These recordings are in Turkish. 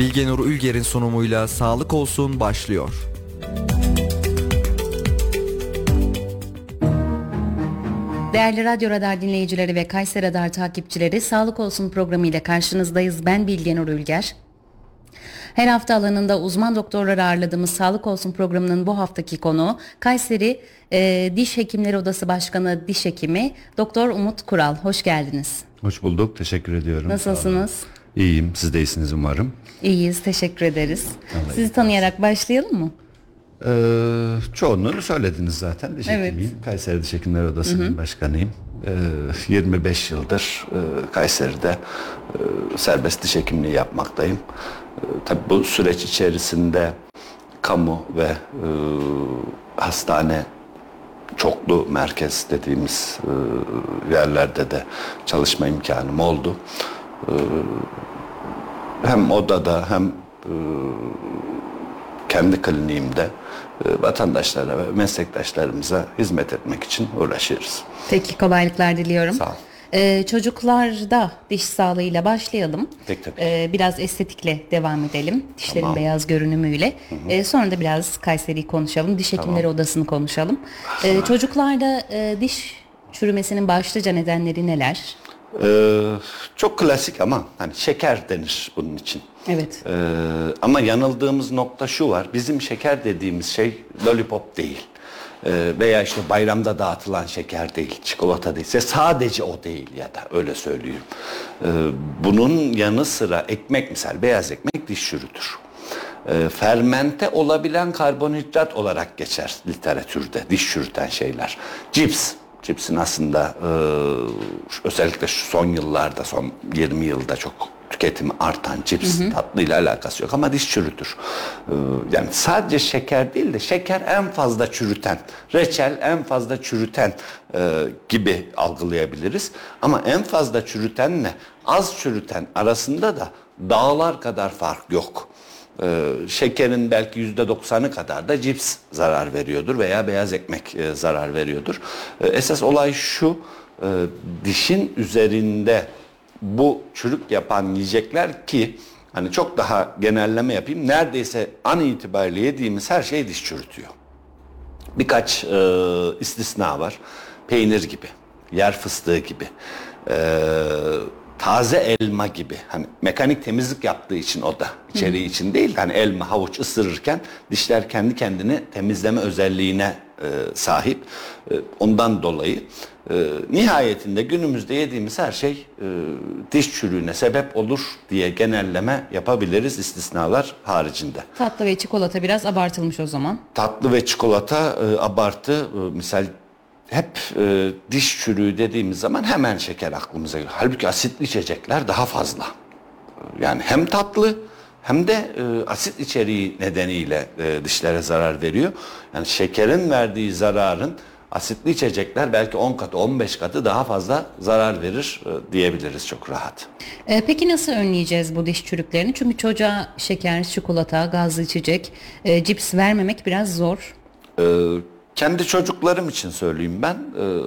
Bilgenur Ülger'in sunumuyla Sağlık Olsun başlıyor. Değerli Radyo Radar dinleyicileri ve Kayser Radar takipçileri Sağlık Olsun programı ile karşınızdayız. Ben Bilgenur Ülger. Her hafta alanında uzman doktorları ağırladığımız Sağlık Olsun programının bu haftaki konuğu Kayseri e, Diş Hekimleri Odası Başkanı Diş Hekimi Doktor Umut Kural. Hoş geldiniz. Hoş bulduk. Teşekkür ediyorum. Nasılsınız? İyiyim. Siz de iyisiniz umarım. İyiyiz. Teşekkür ederiz. Sizi tanıyarak başlayalım mı? Ee, çoğunluğunu söylediniz zaten. Diş Evet. hekimiyim. Kayseri Diş Hekimleri Odası'nın başkanıyım. Ee, 25 yıldır e, Kayseri'de e, serbest diş hekimliği yapmaktayım. E, tabii bu süreç içerisinde kamu ve e, hastane çoklu merkez dediğimiz e, yerlerde de çalışma imkanım oldu. E, hem odada hem e, kendi kliniğimde e, vatandaşlara ve meslektaşlarımıza hizmet etmek için uğraşıyoruz. Peki kolaylıklar diliyorum. Sağ ol. Ee, çocuklarda diş sağlığıyla başlayalım. Peki, tabii. Ee, biraz estetikle devam edelim. Dişlerin Tamam. beyaz görünümüyle. Ee, sonra da biraz Kayseri'yi konuşalım. Diş hekimleri odasını konuşalım. Ee, çocuklarda e, diş çürümesinin başlıca nedenleri neler? Ee, çok klasik ama hani şeker denir bunun için. Evet. Ee, ama yanıldığımız nokta şu var. Bizim şeker dediğimiz şey lollipop değil. Ee, veya işte bayramda dağıtılan şeker değil, çikolata değil. Sadece o değil ya da öyle söylüyorum. Ee, bunun yanı sıra ekmek misal beyaz ekmek diş çürütür. Ee, fermente olabilen karbonhidrat olarak geçer literatürde diş çürüten şeyler. Cips, cipsin aslında e, özellikle şu son yıllarda, son 20 yılda çok tüketimi artan cips tatlıyla alakası yok ama diş çürütür. Ee, yani sadece şeker değil de şeker en fazla çürüten, reçel en fazla çürüten e, gibi algılayabiliriz. Ama en fazla çürütenle az çürüten arasında da dağlar kadar fark yok. Ee, şekerin belki yüzde doksanı kadar da cips zarar veriyordur veya beyaz ekmek e, zarar veriyordur. Ee, esas olay şu, e, dişin üzerinde bu çürük yapan yiyecekler ki hani çok daha genelleme yapayım neredeyse an itibariyle yediğimiz her şey diş çürütüyor. Birkaç e, istisna var. Peynir gibi, yer fıstığı gibi, e, taze elma gibi. Hani mekanik temizlik yaptığı için o da içeriği için değil. Hani elma, havuç ısırırken dişler kendi kendini temizleme özelliğine e, sahip. E, ondan dolayı e, nihayetinde günümüzde yediğimiz her şey e, diş çürüğüne sebep olur diye genelleme yapabiliriz istisnalar haricinde. Tatlı ve çikolata biraz abartılmış o zaman. Tatlı ve çikolata e, abartı e, misal hep e, diş çürüğü dediğimiz zaman hemen şeker aklımıza geliyor. Halbuki asitli içecekler daha fazla. Yani hem tatlı hem de e, asit içeriği nedeniyle e, dişlere zarar veriyor. Yani şekerin verdiği zararın asitli içecekler belki 10 katı 15 katı daha fazla zarar verir e, diyebiliriz çok rahat. Ee, peki nasıl önleyeceğiz bu diş çürüklerini? Çünkü çocuğa şeker, çikolata, gazlı içecek, e, cips vermemek biraz zor. Ee, kendi çocuklarım için söyleyeyim ben. Ee,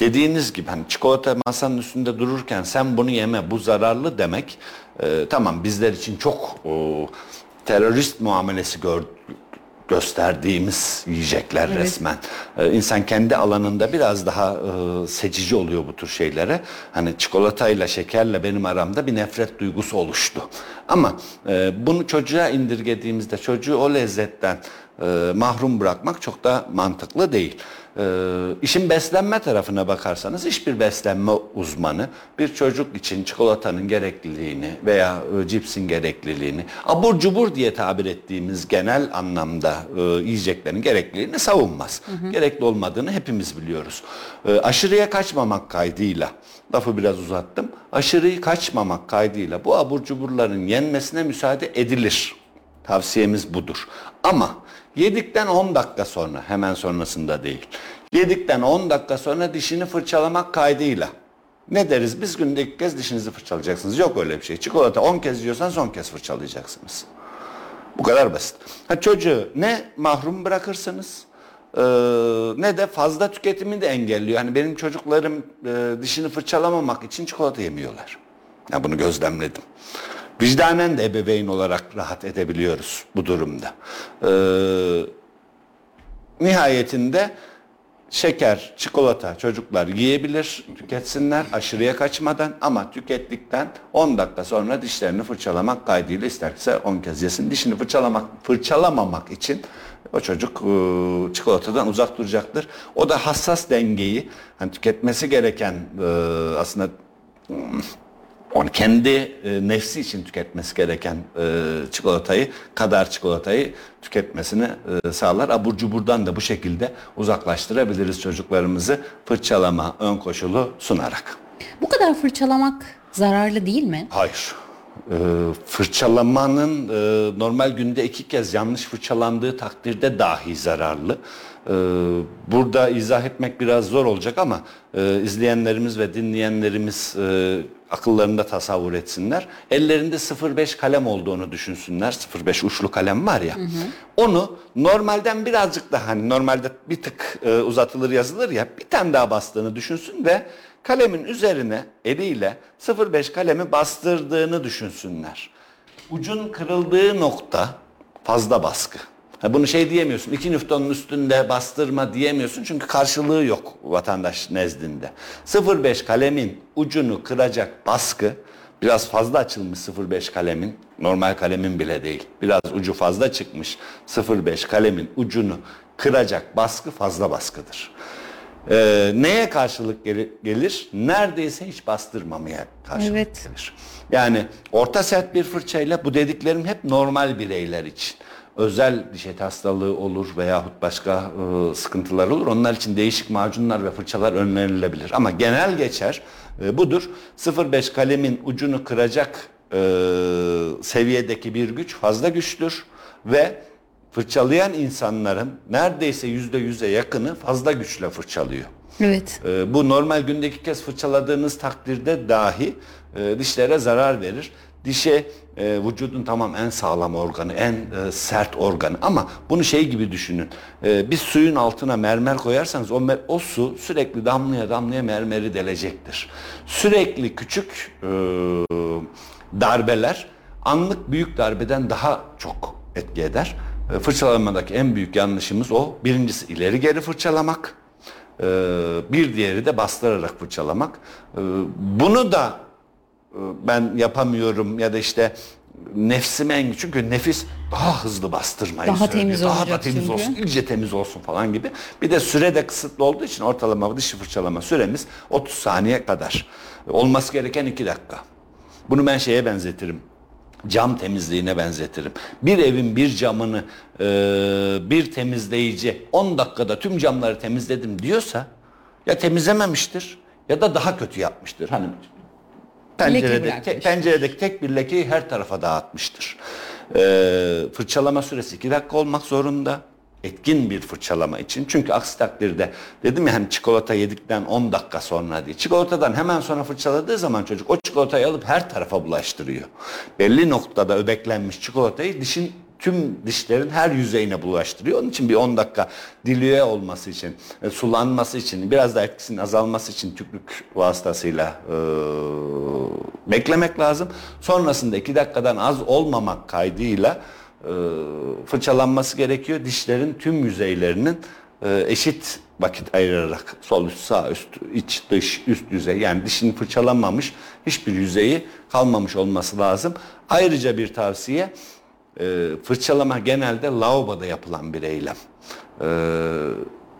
dediğiniz gibi hani çikolata masanın üstünde dururken sen bunu yeme bu zararlı demek e, tamam bizler için çok e, terörist muamelesi gör, gösterdiğimiz yiyecekler Evet. resmen. Ee, insan kendi alanında biraz daha e, seçici oluyor bu tür şeylere. Hani çikolatayla, şekerle benim aramda bir nefret duygusu oluştu. Ama e, bunu çocuğa indirgediğimizde çocuğu o lezzetten e, mahrum bırakmak çok da mantıklı değil. E, işin beslenme tarafına bakarsanız hiçbir beslenme uzmanı bir çocuk için çikolatanın gerekliliğini veya e, cipsin gerekliliğini abur cubur diye tabir ettiğimiz genel anlamda e, yiyeceklerin gerekliliğini savunmaz. Gerekli olmadığını hepimiz biliyoruz. E, aşırıya kaçmamak kaydıyla lafı biraz uzattım. Aşırıyı kaçmamak kaydıyla bu abur cuburların yenmesine müsaade edilir. Tavsiyemiz budur. Ama yedikten 10 dakika sonra hemen sonrasında değil. Yedikten 10 dakika sonra dişini fırçalamak kaydıyla. Ne deriz? Biz günde ilk kez dişinizi fırçalayacaksınız. Yok öyle bir şey. Çikolata 10 kez yiyorsan son kez fırçalayacaksınız. Bu kadar basit. Ha, çocuğu ne mahrum bırakırsınız e, ne de fazla tüketimini de engelliyor. Hani benim çocuklarım e, dişini fırçalamamak için çikolata yemiyorlar. Ya bunu gözlemledim. Vicdanen de ebeveyn olarak rahat edebiliyoruz bu durumda. Ee, nihayetinde şeker, çikolata çocuklar yiyebilir, tüketsinler aşırıya kaçmadan ama tükettikten 10 dakika sonra dişlerini fırçalamak kaydıyla isterse 10 kez yesin. Dişini fırçalamak, fırçalamamak için o çocuk e, çikolatadan uzak duracaktır. O da hassas dengeyi, hani tüketmesi gereken e, aslında onu kendi e, nefsi için tüketmesi gereken e, çikolatayı kadar çikolatayı tüketmesini e, sağlar. Abur cuburdan da bu şekilde uzaklaştırabiliriz çocuklarımızı fırçalama ön koşulu sunarak. Bu kadar fırçalamak zararlı değil mi? Hayır. E, fırçalamanın e, normal günde iki kez yanlış fırçalandığı takdirde dahi zararlı. E, burada izah etmek biraz zor olacak ama e, izleyenlerimiz ve dinleyenlerimiz e, akıllarında tasavvur etsinler. Ellerinde 0.5 kalem olduğunu düşünsünler. 0.5 uçlu kalem var ya. Hı hı. Onu normalden birazcık daha hani normalde bir tık e, uzatılır yazılır ya bir tane daha bastığını düşünsün ve kalemin üzerine eliyle 0.5 kalemi bastırdığını düşünsünler. Ucun kırıldığı nokta fazla baskı. Ha bunu şey diyemiyorsun. 2 Newton'un üstünde bastırma diyemiyorsun. Çünkü karşılığı yok vatandaş nezdinde. 0.5 kalemin ucunu kıracak baskı biraz fazla açılmış 0.5 kalemin normal kalemin bile değil. Biraz ucu fazla çıkmış 0.5 kalemin ucunu kıracak baskı fazla baskıdır. Ee, neye karşılık gel- gelir? Neredeyse hiç bastırmamaya karşılık Evet. gelir. Yani orta sert bir fırçayla bu dediklerim hep normal bireyler için. Özel diş eti hastalığı olur veyahut başka e, sıkıntılar olur. Onlar için değişik macunlar ve fırçalar önerilebilir. Ama genel geçer e, budur. 0.5 kalemin ucunu kıracak e, seviyedeki bir güç fazla güçtür ve fırçalayan insanların neredeyse yüzde yüze yakını fazla güçle fırçalıyor. Evet. Ee, bu normal gündeki kez fırçaladığınız takdirde dahi e, dişlere zarar verir. Dişe e, vücudun tamam en sağlam organı, en e, sert organı ama bunu şey gibi düşünün. E, bir suyun altına mermer koyarsanız o, mer- o su sürekli damlaya damlaya mermeri delecektir. Sürekli küçük e, darbeler anlık büyük darbeden daha çok etki eder. E, fırçalamadaki en büyük yanlışımız o. Birincisi ileri geri fırçalamak. Ee, bir diğeri de bastırarak fırçalamak. Ee, bunu da e, ben yapamıyorum ya da işte nefsime en çünkü nefis daha hızlı bastırmayı Daha söylüyor. temiz daha da temiz çünkü. olsun, iyice temiz olsun falan gibi. Bir de süre de kısıtlı olduğu için ortalama dişi fırçalama süremiz 30 saniye kadar. Olması gereken 2 dakika. Bunu ben şeye benzetirim cam temizliğine benzetirim. Bir evin bir camını e, bir temizleyici 10 dakikada tüm camları temizledim diyorsa ya temizlememiştir ya da daha kötü yapmıştır. Hani pencerede, te- penceredeki tek bir lekeyi her tarafa dağıtmıştır. E, fırçalama süresi 2 dakika olmak zorunda. Etkin bir fırçalama için. Çünkü aksi takdirde dedim ya hani çikolata yedikten 10 dakika sonra diye. Çikolatadan hemen sonra fırçaladığı zaman çocuk o çikolatayı alıp her tarafa bulaştırıyor. Belli noktada öbeklenmiş çikolatayı dişin tüm dişlerin her yüzeyine bulaştırıyor. Onun için bir 10 dakika dilüye olması için, e, sulanması için, biraz da etkisinin azalması için tükrük vasıtasıyla e, beklemek lazım. Sonrasında 2 dakikadan az olmamak kaydıyla e, fırçalanması gerekiyor. Dişlerin tüm yüzeylerinin e, eşit vakit ayırarak sol üst sağ üst iç dış üst yüzey yani dişin fırçalanmamış hiçbir yüzeyi kalmamış olması lazım. Ayrıca bir tavsiye e, fırçalama genelde lavaboda yapılan bir eylem. E,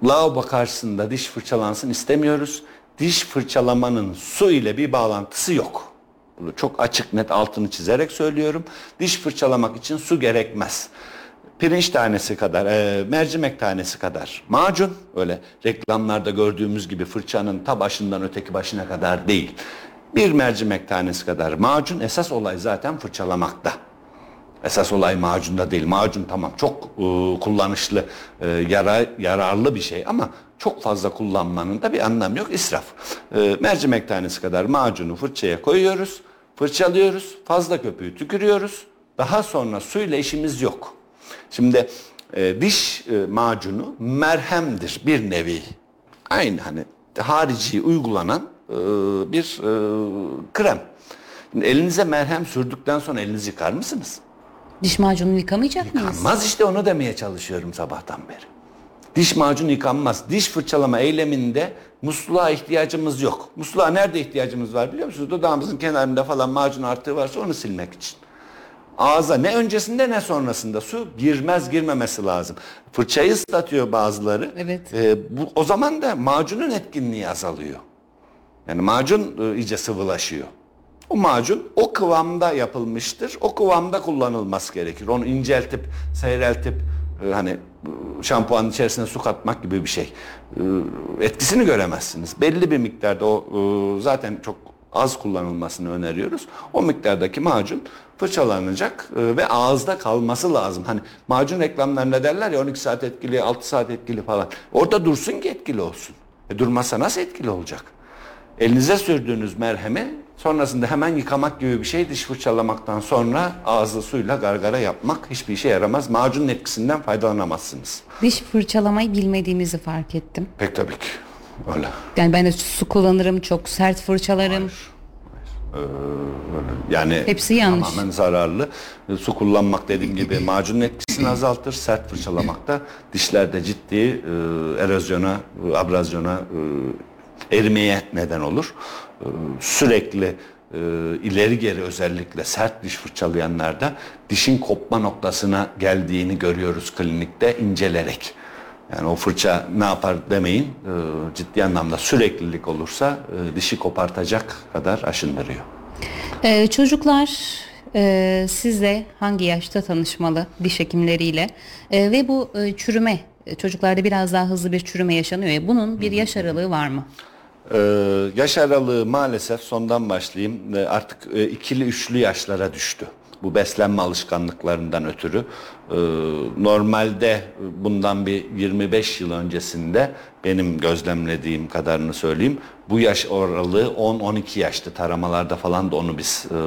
lavabo karşısında diş fırçalansın istemiyoruz. Diş fırçalamanın su ile bir bağlantısı yok. Bunu çok açık net altını çizerek söylüyorum. Diş fırçalamak için su gerekmez. Pirinç tanesi kadar, e, mercimek tanesi kadar macun öyle reklamlarda gördüğümüz gibi fırçanın ta başından öteki başına kadar değil. Bir mercimek tanesi kadar macun esas olay zaten fırçalamakta. Esas olay macunda değil. Macun tamam çok e, kullanışlı, e, yara, yararlı bir şey ama çok fazla kullanmanın da bir anlamı yok. İsraf. E, mercimek tanesi kadar macunu fırçaya koyuyoruz, fırçalıyoruz, fazla köpüğü tükürüyoruz. Daha sonra suyla işimiz yok. Şimdi e, diş e, macunu merhemdir bir nevi. Aynı hani harici uygulanan e, bir e, krem. Elinize merhem sürdükten sonra elinizi yıkar mısınız? Diş macunu yıkamayacak mıyız? Yıkanmaz işte onu demeye çalışıyorum sabahtan beri. Diş macunu yıkanmaz. Diş fırçalama eyleminde musluğa ihtiyacımız yok. Musluğa nerede ihtiyacımız var biliyor musunuz? Dudağımızın kenarında falan macun artığı varsa onu silmek için. Ağza ne öncesinde ne sonrasında su girmez girmemesi lazım. Fırçayı ıslatıyor bazıları. Evet. Ee, bu, o zaman da macunun etkinliği azalıyor. Yani macun e, iyice sıvılaşıyor. O macun o kıvamda yapılmıştır. O kıvamda kullanılması gerekir. Onu inceltip, seyreltip e, hani e, şampuanın içerisine su katmak gibi bir şey. E, etkisini göremezsiniz. Belli bir miktarda o zaten çok az kullanılmasını öneriyoruz. O miktardaki macun fırçalanacak ve ağızda kalması lazım. Hani macun reklamlarında derler ya 12 saat etkili, 6 saat etkili falan. Orada dursun ki etkili olsun. E durmazsa nasıl etkili olacak? Elinize sürdüğünüz merhemi sonrasında hemen yıkamak gibi bir şey diş fırçalamaktan sonra ağızlı suyla gargara yapmak hiçbir işe yaramaz. Macunun etkisinden faydalanamazsınız. Diş fırçalamayı bilmediğimizi fark ettim. Pek tabii ki. Öyle. Yani ben de su kullanırım, çok sert fırçalarım. Yani Hepsi yanlış. tamamen zararlı. Su kullanmak dediğim gibi macunun etkisini azaltır. Sert fırçalamak da dişlerde ciddi e, erozyona, e, abrazyona, e, erimeye neden olur. Sürekli e, ileri geri özellikle sert diş fırçalayanlarda dişin kopma noktasına geldiğini görüyoruz klinikte incelerek. Yani o fırça ne yapar demeyin e, ciddi anlamda süreklilik olursa e, dişi kopartacak kadar aşındırıyor. Ee, çocuklar e, sizle hangi yaşta tanışmalı diş hekimleriyle E, ve bu e, çürüme çocuklarda biraz daha hızlı bir çürüme yaşanıyor ya bunun bir yaş aralığı var mı? Ee, yaş aralığı maalesef sondan başlayayım e, artık e, ikili üçlü yaşlara düştü. Bu beslenme alışkanlıklarından ötürü. Ee, normalde bundan bir 25 yıl öncesinde benim gözlemlediğim kadarını söyleyeyim. Bu yaş aralığı 10-12 yaştı. Taramalarda falan da onu biz e,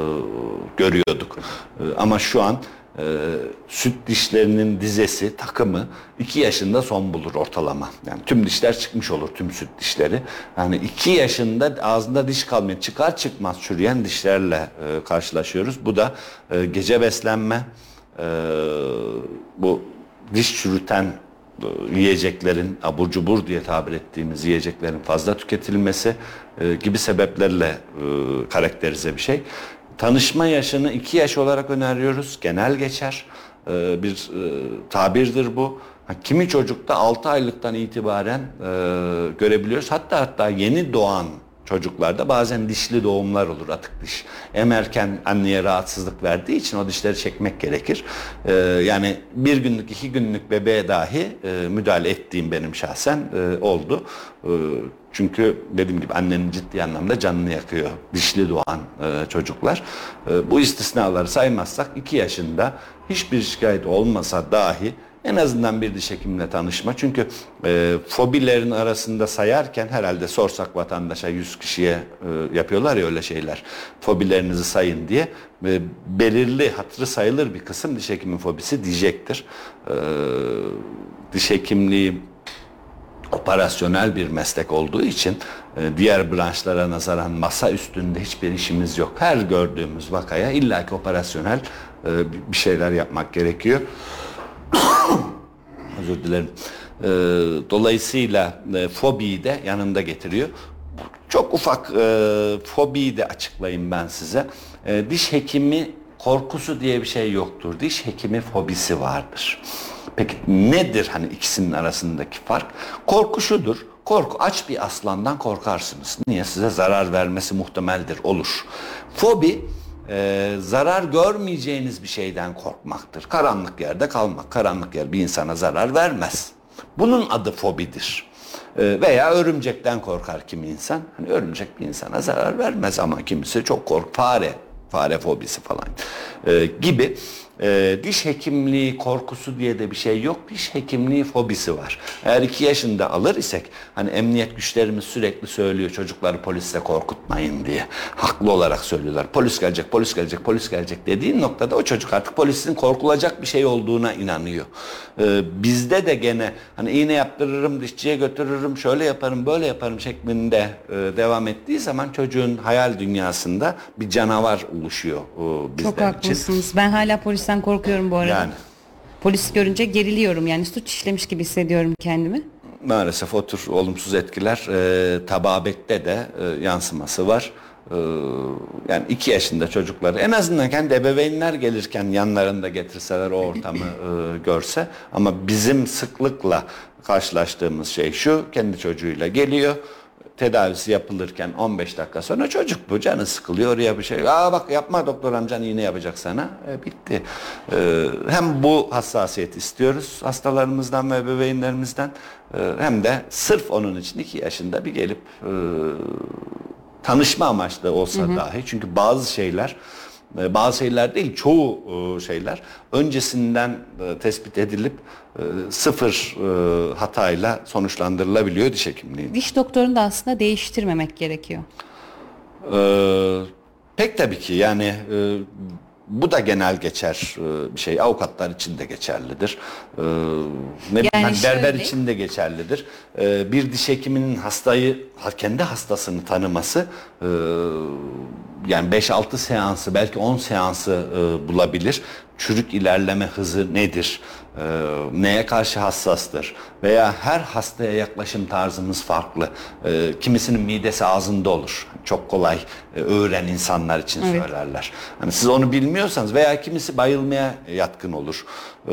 görüyorduk. E, ama şu an e, süt dişlerinin dizesi takımı 2 yaşında son bulur ortalama. Yani tüm dişler çıkmış olur tüm süt dişleri. Yani 2 yaşında ağzında diş kalmıyor. Çıkar çıkmaz çürüyen dişlerle e, karşılaşıyoruz. Bu da e, gece beslenme, e, bu diş çürüten e, yiyeceklerin abur cubur diye tabir ettiğimiz yiyeceklerin fazla tüketilmesi e, gibi sebeplerle e, karakterize bir şey. Tanışma yaşını 2 yaş olarak öneriyoruz. Genel geçer e, bir e, tabirdir bu. Kimi çocukta 6 aylıktan itibaren e, görebiliyoruz. Hatta hatta yeni doğan çocuklarda bazen dişli doğumlar olur atık diş. Emerken anneye rahatsızlık verdiği için o dişleri çekmek gerekir. Ee, yani bir günlük iki günlük bebeğe dahi e, müdahale ettiğim benim şahsen e, oldu. E, çünkü dediğim gibi annenin ciddi anlamda canını yakıyor dişli doğan e, çocuklar. E, bu istisnaları saymazsak 2 yaşında hiçbir şikayet olmasa dahi en azından bir diş hekimle tanışma. Çünkü e, fobilerin arasında sayarken herhalde sorsak vatandaşa 100 kişiye e, yapıyorlar ya öyle şeyler. Fobilerinizi sayın diye. E, belirli hatırı sayılır bir kısım diş hekimi fobisi diyecektir. E, diş hekimliği operasyonel bir meslek olduğu için e, diğer branşlara nazaran masa üstünde hiçbir işimiz yok. Her gördüğümüz vakaya illaki operasyonel e, bir şeyler yapmak gerekiyor. Özür dilerim. E, dolayısıyla e, fobiyi de yanında getiriyor. Çok ufak e, fobiyi de açıklayayım ben size. E, diş hekimi korkusu diye bir şey yoktur. Diş hekimi fobisi vardır. Peki nedir hani ikisinin arasındaki fark? Korku şudur. Korku aç bir aslandan korkarsınız. Niye? Size zarar vermesi muhtemeldir, olur. Fobi e, zarar görmeyeceğiniz bir şeyden korkmaktır. Karanlık yerde kalmak. Karanlık yer bir insana zarar vermez. Bunun adı fobidir. E, veya örümcekten korkar kimi insan. Hani örümcek bir insana zarar vermez ama kimisi çok kork. Fare, fare fobisi falan e, gibi. E, diş hekimliği korkusu diye de bir şey yok. Diş hekimliği fobisi var. Eğer iki yaşında alır isek hani emniyet güçlerimiz sürekli söylüyor çocukları polisle korkutmayın diye. Haklı olarak söylüyorlar. Polis gelecek, polis gelecek, polis gelecek dediğin noktada o çocuk artık polisin korkulacak bir şey olduğuna inanıyor. E, bizde de gene hani iğne yaptırırım, dişçiye götürürüm, şöyle yaparım, böyle yaparım şeklinde e, devam ettiği zaman çocuğun hayal dünyasında bir canavar oluşuyor e, bizler Çok için. haklısınız. Ben hala polisten korkuyorum bu arada. Yani Polis görünce geriliyorum yani suç işlemiş gibi hissediyorum kendimi. maalesef o tür olumsuz etkiler e, tababette de e, yansıması var. E, yani iki yaşında çocukları en azından kendi ebeveynler gelirken yanlarında getirseler o ortamı e, görse ama bizim sıklıkla karşılaştığımız şey şu kendi çocuğuyla geliyor tedavisi yapılırken 15 dakika sonra çocuk bu canı sıkılıyor oraya bir şey. Aa bak yapma doktor amcan iğne yapacak sana. E, bitti. E, hem bu hassasiyet istiyoruz hastalarımızdan ve ebeveynlerimizden e, hem de sırf onun için 2 yaşında bir gelip e, tanışma amaçlı olsa dahi çünkü bazı şeyler bazı şeyler değil çoğu e, şeyler öncesinden e, tespit edilip e, sıfır hatayla sonuçlandırılabiliyor diş hekimliği. Diş doktorunu da aslında değiştirmemek gerekiyor. Ee, pek tabii ki yani bu da genel geçer e, bir şey. Avukatlar için de geçerlidir. Ee, ne bileyim, hani berber için de geçerlidir. Ee, bir diş hekiminin hastayı ha- kendi hastasını tanıması e, yani 5-6 seansı belki 10 seansı e, bulabilir. Çürük ilerleme hızı nedir? Ee, neye karşı hassastır? Veya her hastaya yaklaşım tarzımız farklı. Ee, kimisinin midesi ağzında olur. Çok kolay e, öğren insanlar için Evet. söylerler. Hani siz onu bilmiyorsanız veya kimisi bayılmaya yatkın olur. Ee,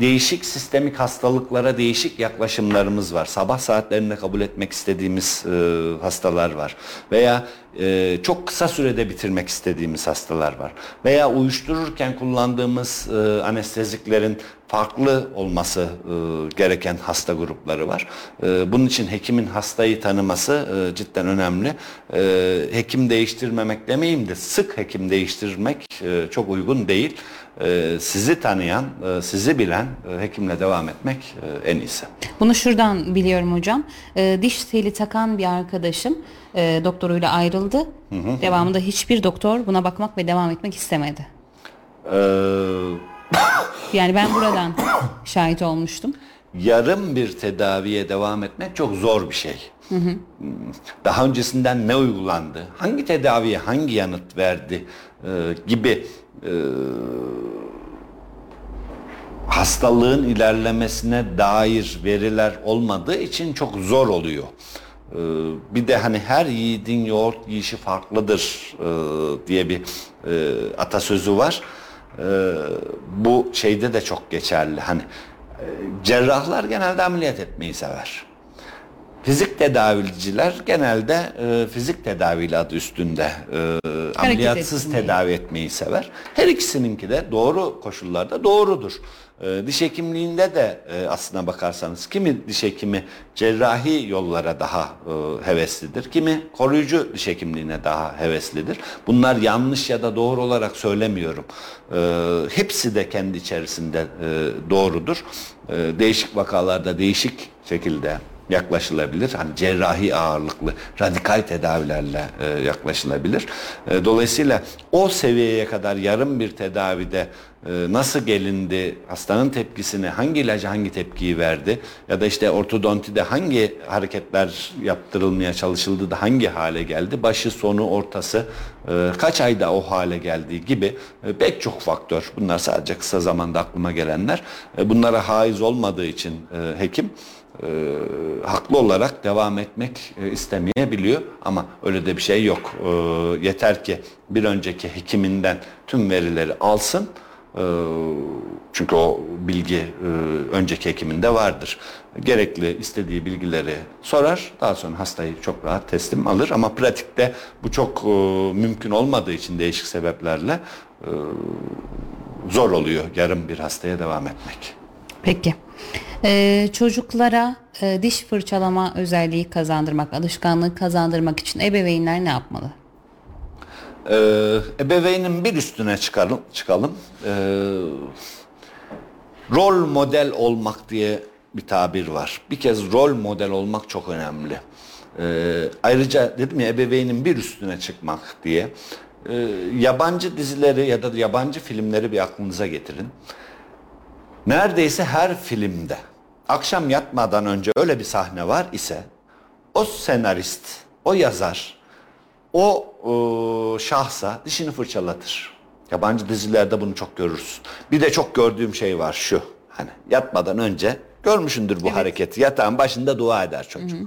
değişik sistemik hastalıklara değişik yaklaşımlarımız var. Sabah saatlerinde kabul etmek istediğimiz e, hastalar var. Veya e, çok kısa sürede bitirmek istediğimiz hastalar var. Veya uyuştururken kullandığımız e, anesteziklerin farklı olması e, gereken hasta grupları var. E, bunun için hekimin hastayı tanıması e, cidden önemli. E, hekim değiştirmemek demeyeyim de sık hekim değiştirmek e, çok uygun değil. E, sizi tanıyan, e, sizi bilen e, hekimle devam etmek e, en iyisi. Bunu şuradan biliyorum hocam. Ee, diş teli takan bir arkadaşım e, doktoruyla ayrıldı. Devamında hiçbir doktor buna bakmak ve devam etmek istemedi. E, Yani ben buradan şahit olmuştum. yarım bir tedaviye devam etmek çok zor bir şey. Daha öncesinden ne uygulandı, hangi tedaviye hangi yanıt verdi e, gibi e, hastalığın ilerlemesine dair veriler olmadığı için çok zor oluyor. Ee, Bir de hani her yiğidin yoğurt yiyişi farklıdır e, diye bir e, atasözü var. E, Bu şeyde de çok geçerli. Hani e, cerrahlar genelde ameliyat etmeyi sever. Fizik tedaviciler genelde e, fizik tedaviyle adı üstünde e, ameliyatsız etmeyi. tedavi etmeyi sever. Her ikisininki de doğru koşullarda doğrudur. E, diş hekimliğinde de e, aslına bakarsanız kimi diş hekimi cerrahi yollara daha e, heveslidir. Kimi koruyucu diş hekimliğine daha heveslidir. Bunlar yanlış ya da doğru olarak söylemiyorum. E, hepsi de kendi içerisinde e, doğrudur. E, değişik vakalarda değişik şekilde yaklaşılabilir. Hani cerrahi ağırlıklı radikal tedavilerle e, yaklaşılabilir. E, dolayısıyla o seviyeye kadar yarım bir tedavide e, nasıl gelindi, hastanın tepkisini, hangi ilacı hangi tepkiyi verdi ya da işte ortodontide hangi hareketler yaptırılmaya çalışıldı da hangi hale geldi, başı sonu ortası e, kaç ayda o hale geldiği gibi e, pek çok faktör. Bunlar sadece kısa zamanda aklıma gelenler. E, bunlara haiz olmadığı için e, hekim e, haklı olarak devam etmek e, istemeyebiliyor ama öyle de bir şey yok. E, yeter ki bir önceki hekiminden tüm verileri alsın. E, çünkü o bilgi e, önceki hekiminde vardır. Gerekli istediği bilgileri sorar. Daha sonra hastayı çok rahat teslim alır ama pratikte bu çok e, mümkün olmadığı için değişik sebeplerle e, zor oluyor yarım bir hastaya devam etmek. Peki. Ee, çocuklara e, diş fırçalama özelliği kazandırmak, alışkanlığı kazandırmak için ebeveynler ne yapmalı? Ee, ebeveynin bir üstüne çıkalım. çıkalım. Ee, rol model olmak diye bir tabir var. Bir kez rol model olmak çok önemli. Ee, ayrıca dedim ya ebeveynin bir üstüne çıkmak diye. Ee, yabancı dizileri ya da yabancı filmleri bir aklınıza getirin. Neredeyse her filmde akşam yatmadan önce öyle bir sahne var ise o senarist, o yazar, o e, şahsa dişini fırçalatır. Yabancı dizilerde bunu çok görürsün. Bir de çok gördüğüm şey var şu. Hani yatmadan önce görmüşündür bu hareketi. Yatağın başında dua eder çocuk.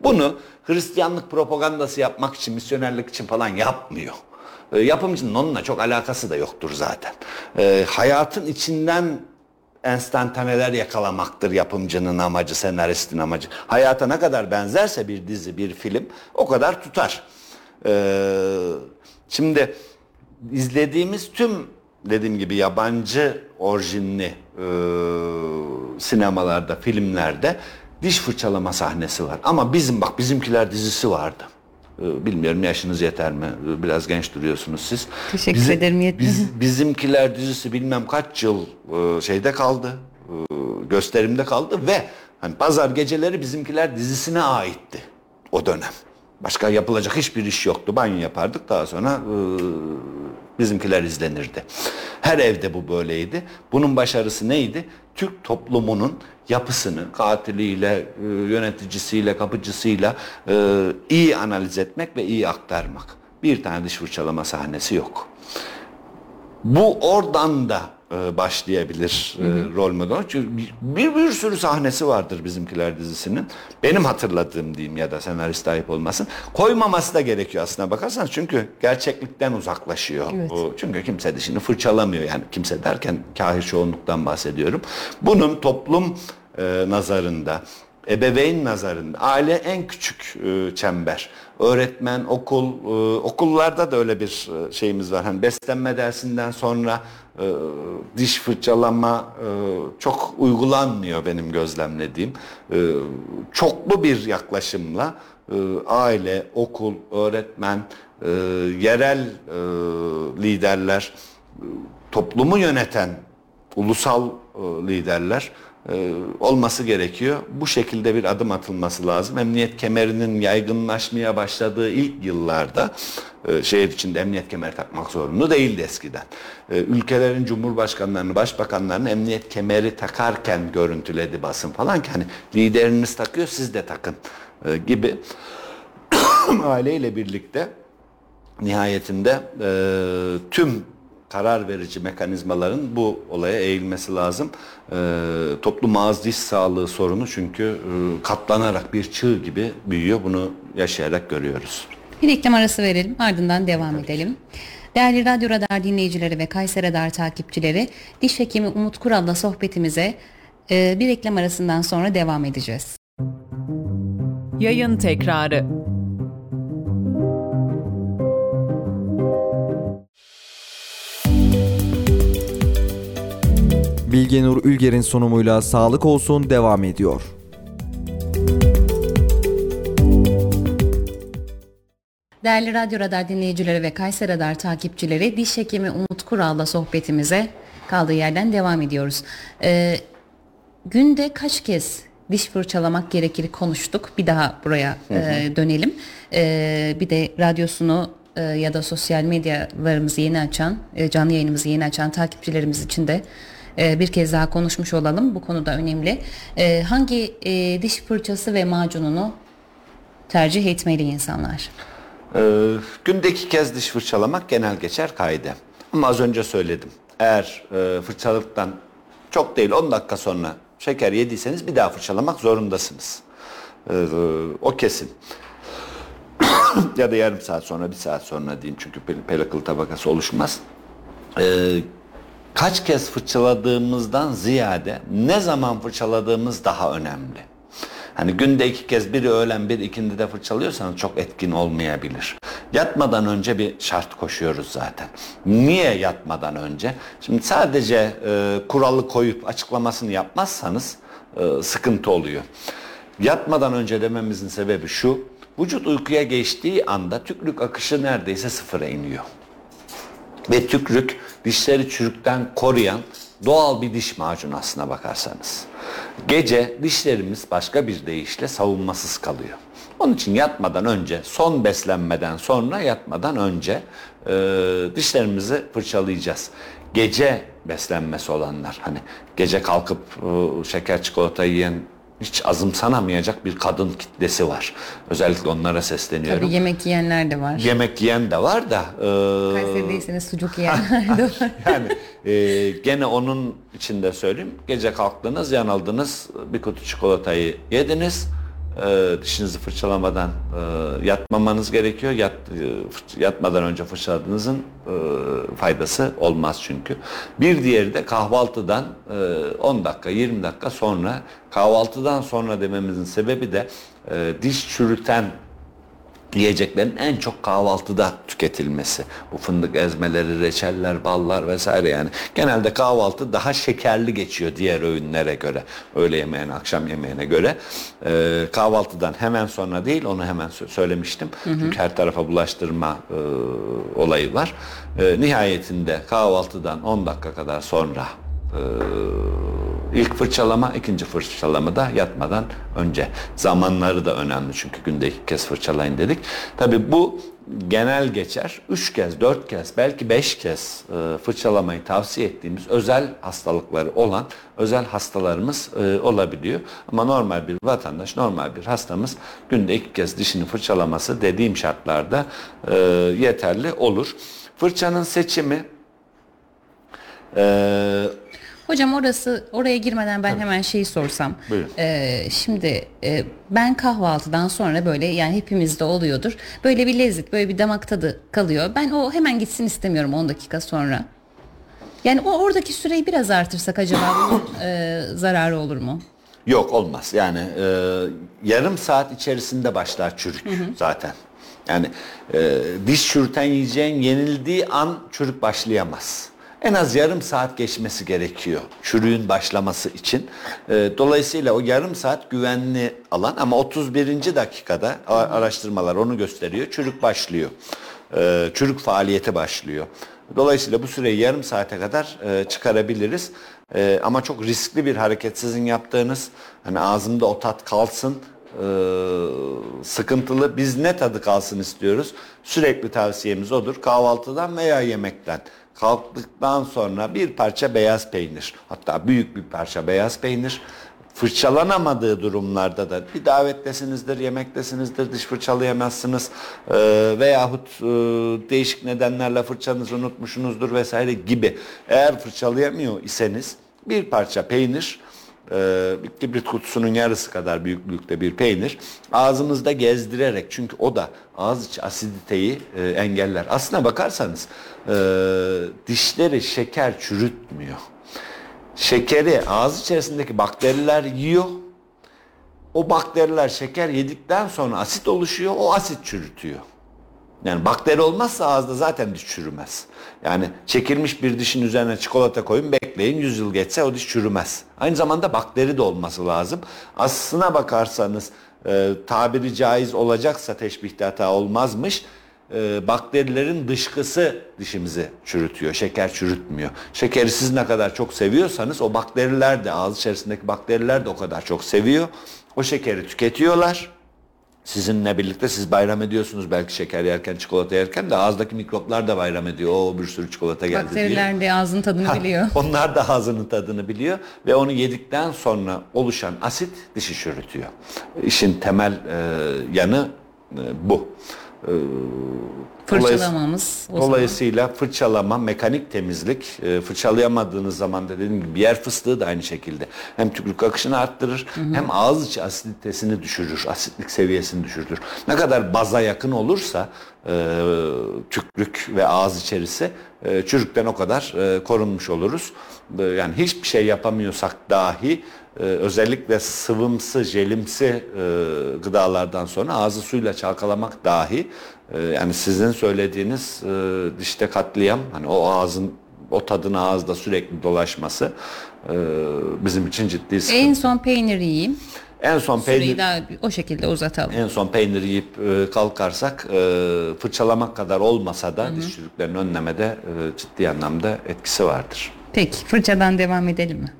Bunu Hristiyanlık propagandası yapmak için, misyonerlik için falan yapmıyor. E, yapımcının onunla çok alakası da yoktur zaten. E, hayatın içinden enstantaneler yakalamaktır yapımcının amacı, senaristin amacı. Hayata ne kadar benzerse bir dizi, bir film o kadar tutar. Ee, şimdi izlediğimiz tüm dediğim gibi yabancı orijinli e, sinemalarda, filmlerde diş fırçalama sahnesi var. Ama bizim bak bizimkiler dizisi vardı. Ee, Bilmiyorum yaşınız yeter mi? Ee, Biraz genç duruyorsunuz siz. Teşekkür ederim, yetmez. Biz, bizimkiler dizisi bilmem kaç yıl e, şeyde kaldı. e, gösterimde kaldı ve hani pazar geceleri bizimkiler dizisine aitti o dönem. Başka yapılacak hiçbir iş yoktu. Banyo yapardık daha sonra e, bizimkiler izlenirdi. Her evde bu böyleydi. Bunun başarısı neydi? Türk toplumunun yapısını katiliyle, e, yöneticisiyle, kapıcısıyla e, iyi analiz etmek ve iyi aktarmak. Bir tane diş fırçalama sahnesi yok. Bu oradan da e, başlayabilir e, rol model. Çünkü bir, bir, bir sürü sahnesi vardır bizimkiler dizisinin. Benim hatırladığım diyeyim ya da senarist ayıp olmasın. Koymaması da gerekiyor aslına bakarsanız. Çünkü gerçeklikten uzaklaşıyor. Evet. O, çünkü kimse dişini fırçalamıyor. Yani kimse derken kahir çoğunluktan bahsediyorum. Bunun toplum e, nazarında, ebeveyn nazarında, aile en küçük e, çember. Öğretmen, okul, e, okullarda da öyle bir e, şeyimiz var. Hani beslenme dersinden sonra e, diş fırçalama e, çok uygulanmıyor benim gözlemlediğim. E, çoklu bir yaklaşımla e, aile, okul, öğretmen, e, yerel e, liderler, e, toplumu yöneten ulusal e, liderler e, olması gerekiyor. Bu şekilde bir adım atılması lazım. Emniyet kemerinin yaygınlaşmaya başladığı ilk yıllarda e, şehir içinde emniyet kemeri takmak zorunlu değildi eskiden. E, ülkelerin cumhurbaşkanlarını, başbakanlarını emniyet kemeri takarken görüntüledi basın falan ki hani lideriniz takıyor siz de takın gibi aileyle birlikte nihayetinde tüm karar verici mekanizmaların bu olaya eğilmesi lazım. E, toplum ağız diş sağlığı sorunu çünkü e, katlanarak bir çığ gibi büyüyor. Bunu yaşayarak görüyoruz. Bir reklam arası verelim ardından devam edelim. Değerli Radyo Radar dinleyicileri ve Kayseri Radar takipçileri diş hekimi Umut Kural'la sohbetimize e, bir reklam arasından sonra devam edeceğiz. Yayın tekrarı. Bilgenur Ülger'in sunumuyla Sağlık Olsun devam ediyor. Değerli Radyo Radar dinleyicileri ve Kayseri Radar takipçileri diş hekimi Umut Kural'la sohbetimize kaldığı yerden devam ediyoruz. Ee, günde kaç kez diş fırçalamak gerekir konuştuk. Bir daha buraya e, dönelim. Ee, bir de radyosunu e, ya da sosyal medyalarımızı yeni açan, e, canlı yayınımızı yeni açan takipçilerimiz için de e, bir kez daha konuşmuş olalım. Bu konuda önemli. E, hangi e, diş fırçası ve macununu tercih etmeli insanlar? Ee, günde iki kez diş fırçalamak genel geçer kaide. Ama az önce söyledim. Eğer e, fırçaladıktan çok değil 10 dakika sonra şeker yediyseniz bir daha fırçalamak zorundasınız. Ee, o kesin. ya da yarım saat sonra, bir saat sonra diyeyim çünkü pel- pelakıl tabakası oluşmaz. Ee, kaç kez fırçaladığımızdan ziyade ne zaman fırçaladığımız daha önemli. Hani günde iki kez biri öğlen bir ikindi de fırçalıyorsanız çok etkin olmayabilir. Yatmadan önce bir şart koşuyoruz zaten. Niye yatmadan önce? Şimdi sadece e, kuralı koyup açıklamasını yapmazsanız e, sıkıntı oluyor. Yatmadan önce dememizin sebebi şu. Vücut uykuya geçtiği anda tükrük akışı neredeyse sıfıra iniyor. Ve tükrük dişleri çürükten koruyan doğal bir diş macunu aslına bakarsanız. Gece dişlerimiz başka bir deyişle savunmasız kalıyor. Onun için yatmadan önce, son beslenmeden sonra yatmadan önce e, dişlerimizi fırçalayacağız. Gece beslenmesi olanlar, hani gece kalkıp e, şeker çikolata yiyen hiç azımsanamayacak bir kadın kitlesi var. Özellikle onlara sesleniyorum. Tabii yemek yiyenler de var. Yemek yiyen de var da. E, Kayseri'deyseniz sucuk yiyenler de var. yani e, gene onun içinde söyleyeyim. Gece kalktınız, yanıldınız, bir kutu çikolatayı yediniz. E, dişinizi fırçalamadan e, yatmamanız gerekiyor. Yat, e, yatmadan önce fırçaladığınızın e, faydası olmaz çünkü. Bir diğeri de kahvaltıdan e, 10 dakika, 20 dakika sonra kahvaltıdan sonra dememizin sebebi de e, diş çürüten yiyeceklerin en çok kahvaltıda tüketilmesi. Bu fındık ezmeleri, reçeller, ballar vesaire yani. Genelde kahvaltı daha şekerli geçiyor diğer öğünlere göre. Öğle yemeğine, akşam yemeğine göre. Ee, kahvaltıdan hemen sonra değil onu hemen sö- söylemiştim. Çünkü her tarafa bulaştırma e, olayı var. E, nihayetinde kahvaltıdan 10 dakika kadar sonra İlk fırçalama, ikinci fırçalama da yatmadan önce. Zamanları da önemli çünkü günde iki kez fırçalayın dedik. Tabi bu genel geçer. Üç kez, dört kez, belki beş kez e, fırçalamayı tavsiye ettiğimiz özel hastalıkları olan özel hastalarımız e, olabiliyor. Ama normal bir vatandaş, normal bir hastamız günde iki kez dişini fırçalaması dediğim şartlarda e, yeterli olur. Fırçanın seçimi Hocam orası oraya girmeden ben hemen şeyi sorsam. Buyurun. Ee, şimdi e, ben kahvaltıdan sonra böyle yani hepimizde oluyordur. Böyle bir lezzet, böyle bir damak tadı kalıyor. Ben o hemen gitsin istemiyorum 10 dakika sonra. Yani o oradaki süreyi biraz artırsak acaba bunun e, zararı olur mu? Yok olmaz. Yani e, yarım saat içerisinde başlar çürük zaten. Yani e, diş çürüten yiyeceğin yenildiği an çürük başlayamaz. En az yarım saat geçmesi gerekiyor çürüğün başlaması için. E, dolayısıyla o yarım saat güvenli alan ama 31. dakikada araştırmalar onu gösteriyor. Çürük başlıyor. E, çürük faaliyeti başlıyor. Dolayısıyla bu süreyi yarım saate kadar e, çıkarabiliriz. E, ama çok riskli bir hareket sizin yaptığınız. Hani ağzımda o tat kalsın e, sıkıntılı. Biz ne tadı kalsın istiyoruz. Sürekli tavsiyemiz odur. Kahvaltıdan veya yemekten kalktıktan sonra bir parça beyaz peynir. Hatta büyük bir parça beyaz peynir. Fırçalanamadığı durumlarda da bir davettesinizdir, yemektesinizdir, diş fırçalayamazsınız e, veyahut e, değişik nedenlerle fırçanızı unutmuşsunuzdur vesaire gibi. Eğer fırçalayamıyor iseniz bir parça peynir, e, bir kibrit kutusunun yarısı kadar büyüklükte bir peynir ağzınızda gezdirerek çünkü o da ağız içi asiditeyi e, engeller. Aslına bakarsanız e, dişleri şeker çürütmüyor. Şekeri ağız içerisindeki bakteriler yiyor. O bakteriler şeker yedikten sonra asit oluşuyor. O asit çürütüyor. Yani bakteri olmazsa ağızda zaten diş çürümez. Yani çekilmiş bir dişin üzerine çikolata koyun bekleyin 100 yıl geçse o diş çürümez. Aynı zamanda bakteri de olması lazım. Aslına bakarsanız e, tabiri caiz olacaksa teşbihte hata olmazmış. E, bakterilerin dışkısı dişimizi çürütüyor. Şeker çürütmüyor. Şekeri siz ne kadar çok seviyorsanız o bakteriler de ağız içerisindeki bakteriler de o kadar çok seviyor. O şekeri tüketiyorlar. Sizinle birlikte siz bayram ediyorsunuz belki şeker yerken, çikolata yerken de ağızdaki mikroplar da bayram ediyor. O bir sürü çikolata geldi diye. Bakteriler de ağzın tadını biliyor. Onlar da ağzının tadını biliyor ve onu yedikten sonra oluşan asit dişi çürütüyor. İşin temel e, yanı e, bu. E, Fırçalamamız zaman. Dolayısıyla fırçalama, mekanik temizlik, e, fırçalayamadığınız zaman da dediğim gibi yer fıstığı da aynı şekilde. Hem tükürük akışını arttırır hem ağız içi asiditesini düşürür, asitlik seviyesini düşürür. Ne kadar baza yakın olursa e, tükürük ve ağız içerisi e, çürükten o kadar e, korunmuş oluruz. E, yani hiçbir şey yapamıyorsak dahi e, özellikle sıvımsı, jelimsi e, gıdalardan sonra ağzı suyla çalkalamak dahi e, yani sizin söylediğiniz e, dişte katliam hani o ağzın o tadın ağızda sürekli dolaşması e, bizim için ciddi sıkıntı. En son peynir yiyeyim. En son peynir daha o şekilde uzatalım. en son peynir yiyip e, kalkarsak e, fırçalamak kadar olmasa da diş çürüklerini önlemede e, ciddi anlamda etkisi vardır. Peki fırçadan devam edelim mi?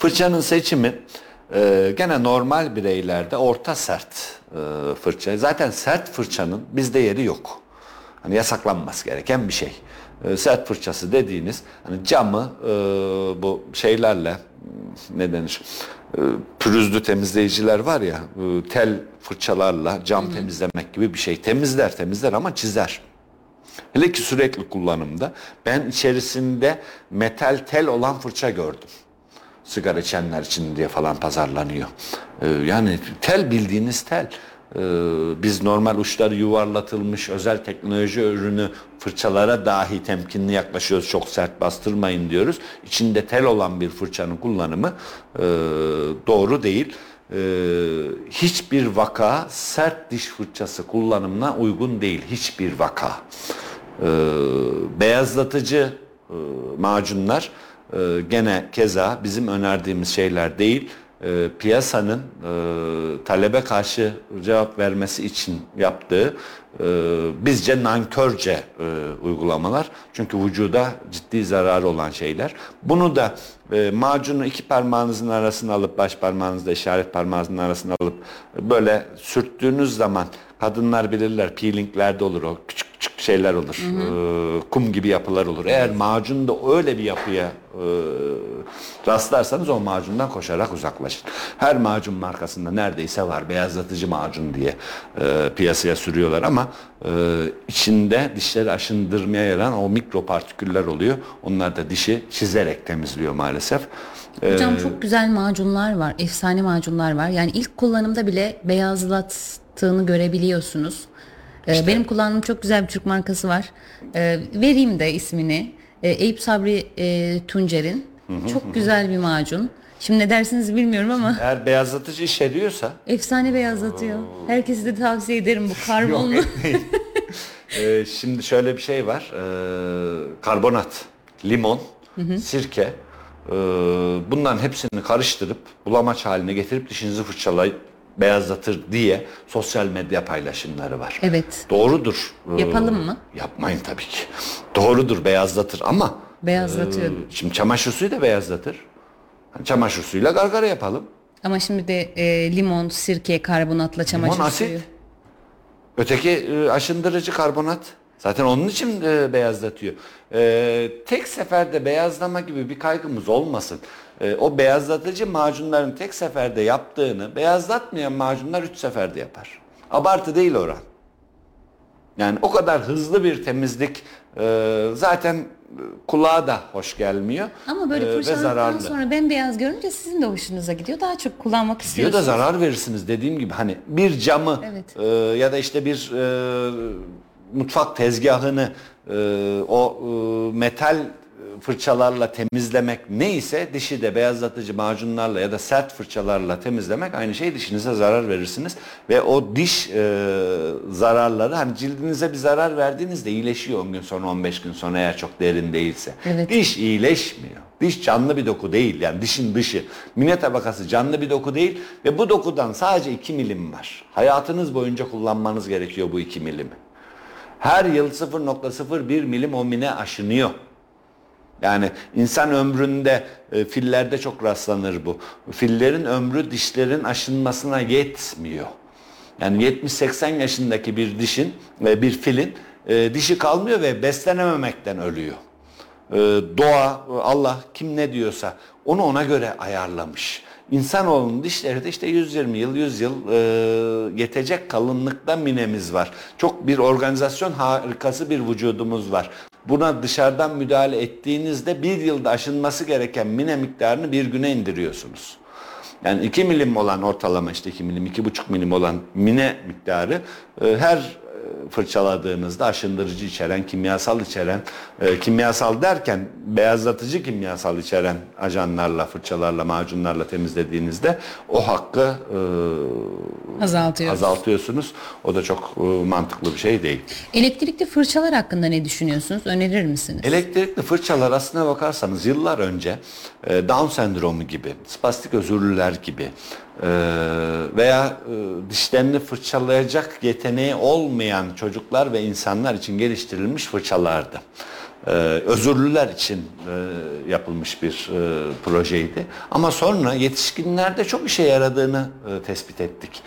Fırçanın seçimi e, gene normal bireylerde orta sert e, fırça. Zaten sert fırçanın bizde yeri yok. Hani yasaklanması gereken bir şey. E, sert fırçası dediğiniz hani camı e, bu şeylerle hmm, ne denir? E, pürüzlü temizleyiciler var ya e, tel fırçalarla cam temizlemek gibi bir şey. Temizler temizler ama çizer. Hele ki sürekli kullanımda ben içerisinde metal tel olan fırça gördüm. Sigara içenler için diye falan pazarlanıyor. Ee, yani tel bildiğiniz tel. Ee, biz normal uçları yuvarlatılmış özel teknoloji ürünü fırçalara dahi temkinli yaklaşıyoruz. Çok sert bastırmayın diyoruz. İçinde tel olan bir fırçanın kullanımı e, doğru değil. Ee, hiçbir vaka sert diş fırçası kullanımına uygun değil. Hiçbir vaka. Ee, beyazlatıcı e, macunlar e, gene keza bizim önerdiğimiz şeyler değil. E, piyasanın e, talebe karşı cevap vermesi için yaptığı e, bizce nankörce e, uygulamalar. Çünkü vücuda ciddi zararı olan şeyler. Bunu da e, macunu iki parmağınızın arasına alıp baş parmağınızla işaret parmağınızın arasına alıp böyle sürttüğünüz zaman kadınlar bilirler peelinglerde olur o küçük küçük şeyler olur. Ee, kum gibi yapılar olur. Eğer macunda öyle bir yapıya e, rastlarsanız o macundan koşarak uzaklaşın. Her macun markasında neredeyse var beyazlatıcı macun diye e, piyasaya sürüyorlar ama e, içinde dişleri aşındırmaya yarayan o mikropartiküller oluyor. Onlar da dişi çizerek temizliyor maalesef. Ee, Hocam çok güzel macunlar var, efsane macunlar var. Yani ilk kullanımda bile beyazlattığını görebiliyorsunuz. Ee, Benim kullandığım çok güzel bir Türk markası var. Ee, vereyim de ismini. Ee, Eyüp Sabri e, Tuncer'in. Çok güzel bir macun. Şimdi ne dersiniz bilmiyorum ama eğer beyazlatıcı işe yarıyorsa efsane beyazlatıyor. Herkese de tavsiye ederim bu karbonlu. Ee, şimdi şöyle bir şey var. Ee, karbonat, limon, sirke. ee, bunların hepsini karıştırıp bulamaç haline getirip dişinizi fırçalayıp beyazlatır diye sosyal medya paylaşımları var. Evet. Doğrudur. Ee, Yapalım mı? Yapmayın tabii ki. Doğrudur beyazlatır ama Beyazlatıyor. ee, şimdi çamaşır suyu da beyazlatır. Hani çamaşır suyuyla gargara yapalım. Ama şimdi de e, limon, sirke, karbonatla çamaşır Limon asit. suyu. Öteki e, aşındırıcı karbonat. Zaten onun için e, beyazlatıyor. E, tek seferde beyazlama gibi bir kaygımız olmasın. E, o beyazlatıcı macunların tek seferde yaptığını beyazlatmayan macunlar üç seferde yapar. Abartı değil oran. Yani o kadar hızlı bir temizlik e, zaten e, kulağa da hoş gelmiyor. Ama böyle e, ve fırçaladıktan zararlı. sonra bembeyaz görünce sizin de hoşunuza gidiyor. Daha çok kullanmak istiyorsunuz. da zarar verirsiniz dediğim gibi hani bir camı Evet. e, ya da işte bir e, mutfak tezgahını e, o e, metal fırçalarla temizlemek neyse dişi de beyazlatıcı macunlarla ya da sert fırçalarla temizlemek aynı şey dişinize zarar verirsiniz ve o diş e, zararları hani cildinize bir zarar verdiğinizde iyileşiyor 10 gün sonra 15 gün sonra eğer çok derin değilse. Evet. Diş iyileşmiyor. Diş canlı bir doku değil yani dişin dışı. Mine tabakası canlı bir doku değil ve bu dokudan sadece 2 milim var. Hayatınız boyunca kullanmanız gerekiyor bu 2 milimi. Her yıl 0.01 milim o mine aşınıyor. Yani insan ömründe e, fillerde çok rastlanır bu. Fillerin ömrü dişlerin aşınmasına yetmiyor. Yani 70-80 yaşındaki bir dişin ve bir filin e, dişi kalmıyor ve beslenememekten ölüyor. E, doğa, Allah kim ne diyorsa onu ona göre ayarlamış. İnsanoğlunun dişleri de işte 120 yıl, 100 yıl e, yetecek kalınlıkta minemiz var. Çok bir organizasyon harikası bir vücudumuz var. Buna dışarıdan müdahale ettiğinizde bir yılda aşınması gereken mine miktarını bir güne indiriyorsunuz. Yani 2 milim olan ortalama işte 2 milim, 2,5 milim olan mine miktarı e, her fırçaladığınızda aşındırıcı içeren, kimyasal içeren, e, kimyasal derken beyazlatıcı kimyasal içeren ajanlarla, fırçalarla, macunlarla temizlediğinizde o hakkı e, azaltıyorsunuz. O da çok e, mantıklı bir şey değil. Elektrikli fırçalar hakkında ne düşünüyorsunuz? Önerir misiniz? Elektrikli fırçalar aslına bakarsanız yıllar önce e, Down sendromu gibi, spastik özürlüler gibi e, veya e, dişlerini fırçalayacak yeteneği olmayan çocuklar ve insanlar için geliştirilmiş fırçalardı. Özürlüler için yapılmış bir projeydi. Ama sonra yetişkinlerde çok işe yaradığını tespit ettik.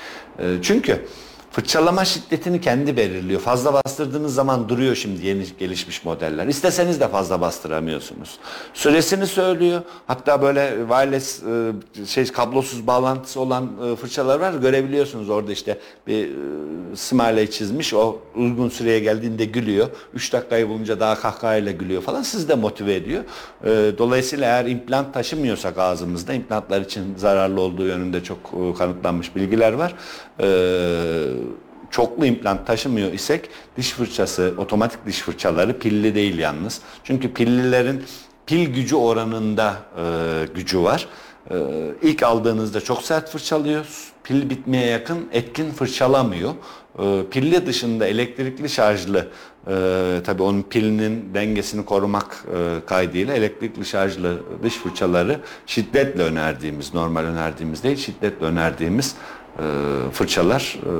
Çünkü Fırçalama şiddetini kendi belirliyor. Fazla bastırdığınız zaman duruyor şimdi yeni gelişmiş modeller. İsteseniz de fazla bastıramıyorsunuz. Süresini söylüyor. Hatta böyle wireless e, şey kablosuz bağlantısı olan e, fırçalar var. Görebiliyorsunuz orada işte bir e, smiley çizmiş. O uygun süreye geldiğinde gülüyor. 3 dakikayı bulunca daha kahkahayla gülüyor falan. Sizi de motive ediyor. Dolayısıyla eğer implant taşımıyorsak ağzımızda implantlar için zararlı olduğu yönünde çok kanıtlanmış bilgiler var çoklu implant taşımıyor isek diş fırçası, otomatik diş fırçaları pilli değil yalnız. Çünkü pillilerin pil gücü oranında e, gücü var. E, ilk aldığınızda çok sert fırçalıyor. Pil bitmeye yakın etkin fırçalamıyor. E, pilli dışında elektrikli şarjlı e, tabii onun pilinin dengesini korumak e, kaydıyla elektrikli şarjlı diş fırçaları şiddetle önerdiğimiz, normal önerdiğimiz değil şiddetle önerdiğimiz e, fırçalar e,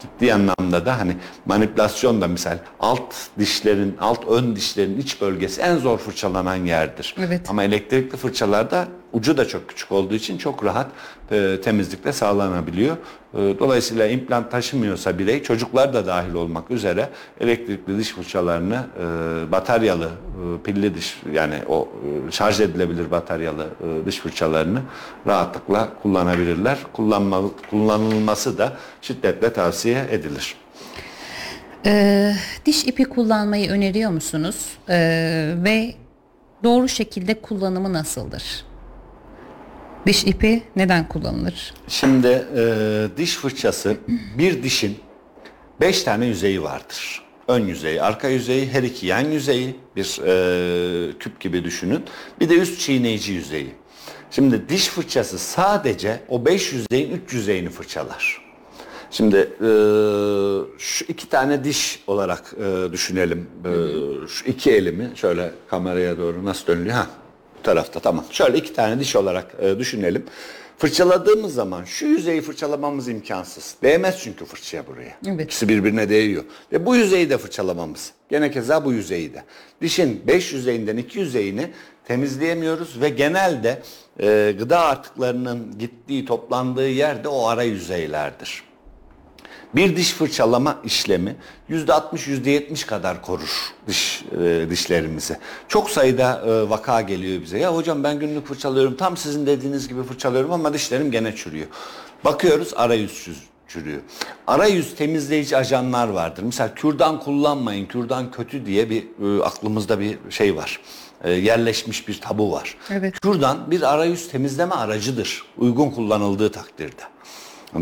ciddi anlamda da hani manipülasyon da misal alt dişlerin alt ön dişlerin iç bölgesi en zor fırçalanan yerdir. Evet. Ama elektrikli fırçalarda ucu da çok küçük olduğu için çok rahat e, temizlikle sağlanabiliyor. E, dolayısıyla implant taşımıyorsa birey çocuklar da dahil olmak üzere elektrikli diş fırçalarını e, bataryalı e, pilli diş yani o e, şarj edilebilir bataryalı e, diş fırçalarını rahatlıkla kullanabilirler. Kullanma, kullanılması da şiddetle tavsiye edilir. Ee, diş ipi kullanmayı öneriyor musunuz? Ee, ve doğru şekilde kullanımı nasıldır? Diş ipi neden kullanılır? Şimdi e, diş fırçası bir dişin beş tane yüzeyi vardır. Ön yüzeyi, arka yüzeyi, her iki yan yüzeyi bir e, küp gibi düşünün. Bir de üst çiğneyici yüzeyi. Şimdi diş fırçası sadece o beş yüzeyin üç yüzeyini fırçalar. Şimdi e, şu iki tane diş olarak e, düşünelim. E, şu iki elimi şöyle kameraya doğru nasıl dönülüyor? Ha, tarafta tamam. Şöyle iki tane diş olarak e, düşünelim. Fırçaladığımız zaman şu yüzeyi fırçalamamız imkansız. Değmez çünkü fırçaya buraya. Evet. İkisi birbirine değiyor. Ve bu yüzeyi de fırçalamamız. Gene keza bu yüzeyi de. Dişin 5 yüzeyinden 2 yüzeyini temizleyemiyoruz ve genelde e, gıda artıklarının gittiği, toplandığı yerde o ara yüzeylerdir. Bir diş fırçalama işlemi %60 %70 kadar korur diş e, dişlerimizi. Çok sayıda e, vaka geliyor bize. Ya hocam ben günlük fırçalıyorum. Tam sizin dediğiniz gibi fırçalıyorum ama dişlerim gene çürüyor. Bakıyoruz arayüz çürüyor. Arayüz temizleyici ajanlar vardır. Mesela kürdan kullanmayın, kürdan kötü diye bir e, aklımızda bir şey var. E, yerleşmiş bir tabu var. Evet. Kürdan bir arayüz temizleme aracıdır. Uygun kullanıldığı takdirde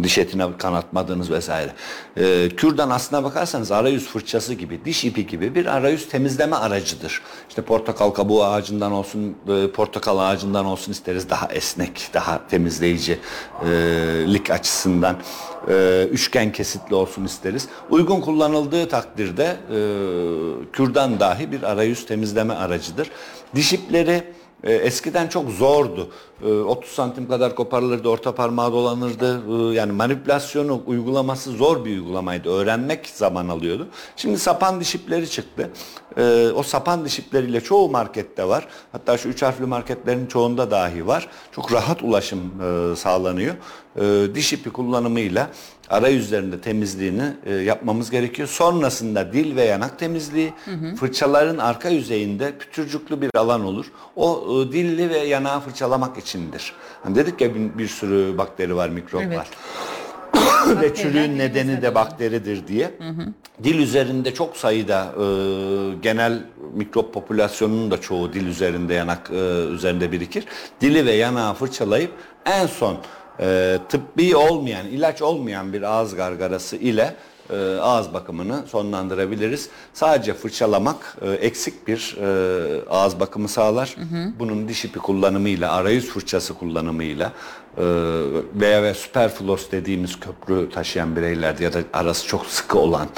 diş etine kanatmadığınız vesaire. Ee, kürdan aslına bakarsanız arayüz fırçası gibi, diş ipi gibi bir arayüz temizleme aracıdır. İşte portakal kabuğu ağacından olsun, e, portakal ağacından olsun isteriz. Daha esnek, daha temizleyicilik e, açısından e, üçgen kesitli olsun isteriz. Uygun kullanıldığı takdirde e, kürdan dahi bir arayüz temizleme aracıdır. Diş ipleri e, eskiden çok zordu. 30 e, santim kadar koparılırdı, orta parmağı dolanırdı. E, yani manipülasyonu, uygulaması zor bir uygulamaydı. Öğrenmek zaman alıyordu. Şimdi sapan diş ipleri çıktı. O sapan diş ipleriyle çoğu markette var. Hatta şu üç harfli marketlerin çoğunda dahi var. Çok rahat ulaşım sağlanıyor. Diş ipi kullanımıyla arayüzlerinde temizliğini e, yapmamız gerekiyor. Sonrasında dil ve yanak temizliği, hı hı. fırçaların arka yüzeyinde pütürcüklü bir alan olur. O e, dilli ve yanağı fırçalamak içindir. Hani dedik ya bir, bir sürü bakteri var, mikrop evet. var. ve çürüğün nedeni de bakteridir diye. Hı hı. Dil üzerinde çok sayıda e, genel mikrop popülasyonunun da çoğu dil üzerinde yanak e, üzerinde birikir. Dili ve yanağı fırçalayıp en son e, tıbbi olmayan, ilaç olmayan bir ağız gargarası ile e, ağız bakımını sonlandırabiliriz. Sadece fırçalamak e, eksik bir e, ağız bakımı sağlar. Bunun diş ipi kullanımıyla, arayüz fırçası kullanımıyla e, veya ve süperflos dediğimiz köprü taşıyan bireylerde ya da arası çok sıkı olan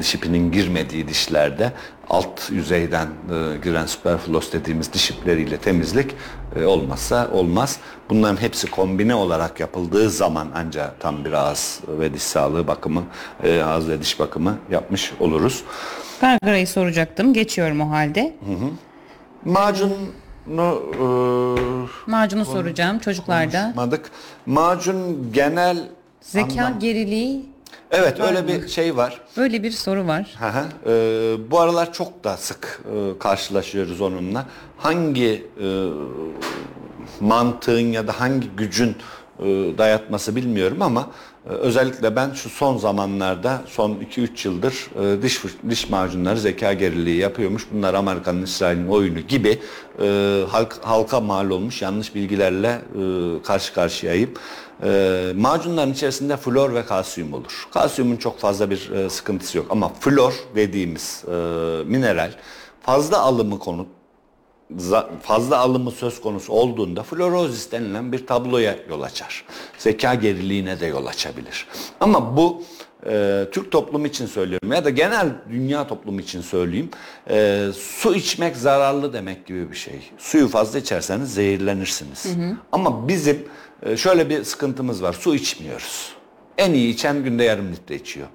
diş ipinin girmediği dişlerde alt yüzeyden e, giren süperflos dediğimiz diş ipleriyle temizlik e, olmazsa olmaz. Bunların hepsi kombine olarak yapıldığı zaman ancak tam bir ağız ve diş sağlığı bakımı, e, ağız ve diş bakımı yapmış oluruz. Gargarayı soracaktım. Geçiyorum o halde. Macunu e, Macunu soracağım çocuklarda. Macun genel Zeka anlam- geriliği Evet öyle bir şey var. böyle bir soru var. Hı hı. Ee, bu aralar çok da sık e, karşılaşıyoruz onunla. Hangi e, mantığın ya da hangi gücün e, dayatması bilmiyorum ama e, özellikle ben şu son zamanlarda son 2-3 yıldır e, diş diş macunları zeka geriliği yapıyormuş. Bunlar Amerika'nın İsrail'in oyunu gibi e, halk, halka mal olmuş yanlış bilgilerle e, karşı karşıyayım. E, macunların içerisinde flor ve kalsiyum olur. Kalsiyumun çok fazla bir e, sıkıntısı yok ama flor dediğimiz e, mineral fazla alımı konu fazla alımı söz konusu olduğunda florozis denilen bir tabloya yol açar. Zeka geriliğine de yol açabilir. Ama bu e, Türk toplumu için söylüyorum ya da genel dünya toplumu için söyleyeyim. E, su içmek zararlı demek gibi bir şey. Suyu fazla içerseniz zehirlenirsiniz. Ama bizim e, şöyle bir sıkıntımız var. Su içmiyoruz. En iyi içen günde yarım litre içiyor.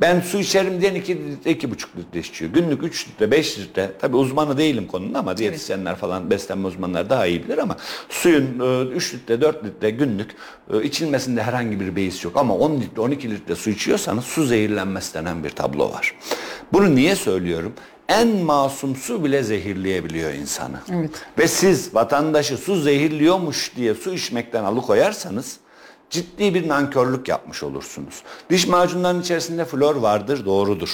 Ben su içerim diyen 2 litre, iki buçuk litre içiyor. Günlük 3 litre, 5 litre. Tabi uzmanı değilim konunun ama diyetisyenler falan beslenme uzmanları daha iyi bilir ama suyun 3 litre, 4 litre günlük e, içilmesinde herhangi bir beis yok. Ama 10 litre, 12 litre su içiyorsanız su zehirlenmesi denen bir tablo var. Bunu niye söylüyorum? En masum su bile zehirleyebiliyor insanı. Evet. Ve siz vatandaşı su zehirliyormuş diye su içmekten alıkoyarsanız ciddi bir nankörlük yapmış olursunuz. Diş macunlarının içerisinde flor vardır, doğrudur.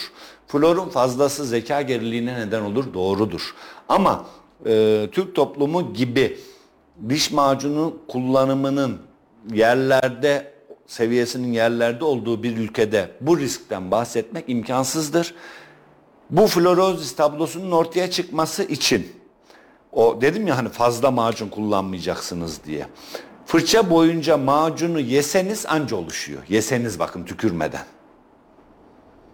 Florun fazlası zeka geriliğine neden olur, doğrudur. Ama e, Türk toplumu gibi diş macunu kullanımının yerlerde seviyesinin yerlerde olduğu bir ülkede bu riskten bahsetmek imkansızdır. Bu florozis tablosunun ortaya çıkması için o dedim ya hani fazla macun kullanmayacaksınız diye. Fırça boyunca macunu yeseniz anca oluşuyor. Yeseniz bakın tükürmeden.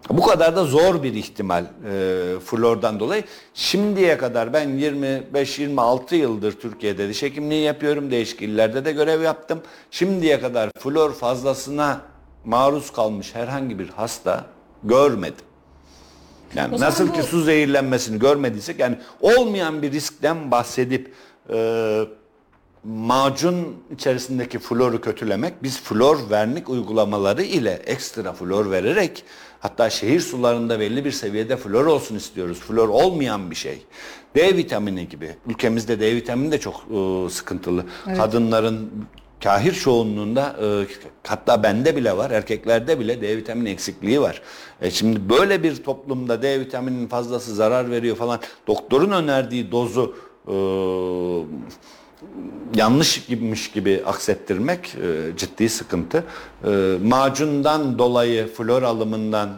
Bu kadar da zor bir ihtimal e, flordan dolayı. Şimdiye kadar ben 25-26 yıldır Türkiye'de diş hekimliği yapıyorum. Değişik illerde de görev yaptım. Şimdiye kadar flor fazlasına maruz kalmış herhangi bir hasta görmedim. Yani nasıl bu- ki su zehirlenmesini görmediysek yani olmayan bir riskten bahsedip e, macun içerisindeki floru kötülemek biz flor vernik uygulamaları ile ekstra flor vererek hatta şehir sularında belli bir seviyede flor olsun istiyoruz. Flor olmayan bir şey. D vitamini gibi. Ülkemizde D vitamini de çok e, sıkıntılı. Kadınların kahir çoğunluğunda e, hatta bende bile var erkeklerde bile D vitamini eksikliği var. E şimdi böyle bir toplumda D vitamininin fazlası zarar veriyor falan doktorun önerdiği dozu e, yanlış gibiymiş gibi aksettirmek e, ciddi sıkıntı. E, macundan dolayı flor alımından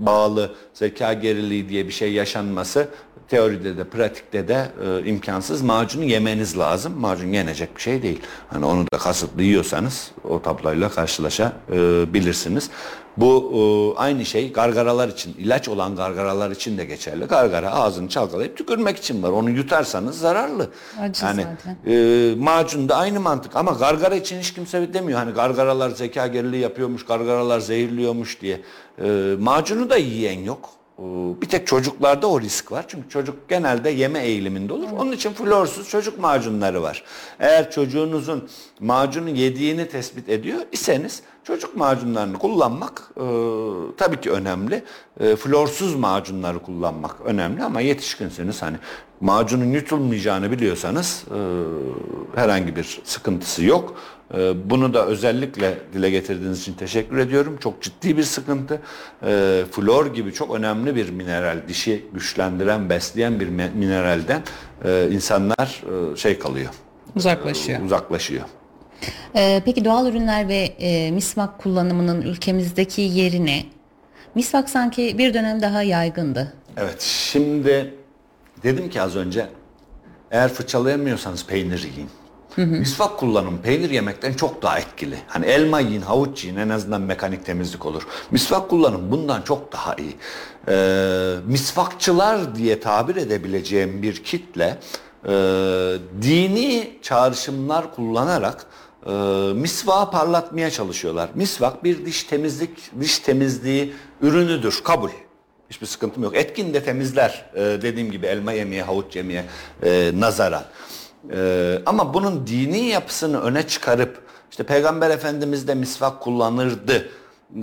bağlı zeka geriliği diye bir şey yaşanması teoride de pratikte de e, imkansız. Macunu yemeniz lazım. Macun yenecek bir şey değil. Hani onu da kasıtlı yiyorsanız o tabloyla karşılaşabilirsiniz. Bu e, aynı şey gargaralar için, ilaç olan gargaralar için de geçerli. Gargara ağzını çalkalayıp tükürmek için var. Onu yutarsanız zararlı. Acı yani zaten. e, macun da aynı mantık ama gargara için hiç kimse demiyor. Hani gargaralar zeka geriliği yapıyormuş, gargaralar zehirliyormuş diye. E, macunu da yiyen yok. E, Bir tek çocuklarda o risk var. Çünkü çocuk genelde yeme eğiliminde olur. Onun için florsuz çocuk macunları var. Eğer çocuğunuzun macunu yediğini tespit ediyor iseniz çocuk macunlarını kullanmak e, tabii ki önemli. E, florsuz macunları kullanmak önemli ama yetişkinseniz hani macunun yutulmayacağını biliyorsanız e, herhangi bir sıkıntısı yok. E, bunu da özellikle dile getirdiğiniz için teşekkür ediyorum. Çok ciddi bir sıkıntı. E, flor gibi çok önemli bir mineral, dişi güçlendiren, besleyen bir mineralden e, insanlar e, şey kalıyor, Uzaklaşıyor. uzaklaşıyor. Ee, peki doğal ürünler ve e, misvak kullanımının ülkemizdeki yerine Misvak sanki bir dönem daha yaygındı. Evet şimdi dedim ki az önce eğer fırçalayamıyorsanız peynir yiyin. Misvak kullanın peynir yemekten çok daha etkili. Hani elma yiyin, havuç yiyin en azından mekanik temizlik olur. Misvak kullanın bundan çok daha iyi. Ee, misvakçılar diye tabir edebileceğim bir kitle e, dini çağrışımlar kullanarak e, misvağı parlatmaya çalışıyorlar. Misvak bir diş temizlik, diş temizliği ürünüdür, kabul. Hiçbir sıkıntım yok. Etkin de temizler e, dediğim gibi elma yemeye, havuç yemeye e, nazaran. E, ama bunun dini yapısını öne çıkarıp işte Peygamber Efendimiz de misvak kullanırdı e,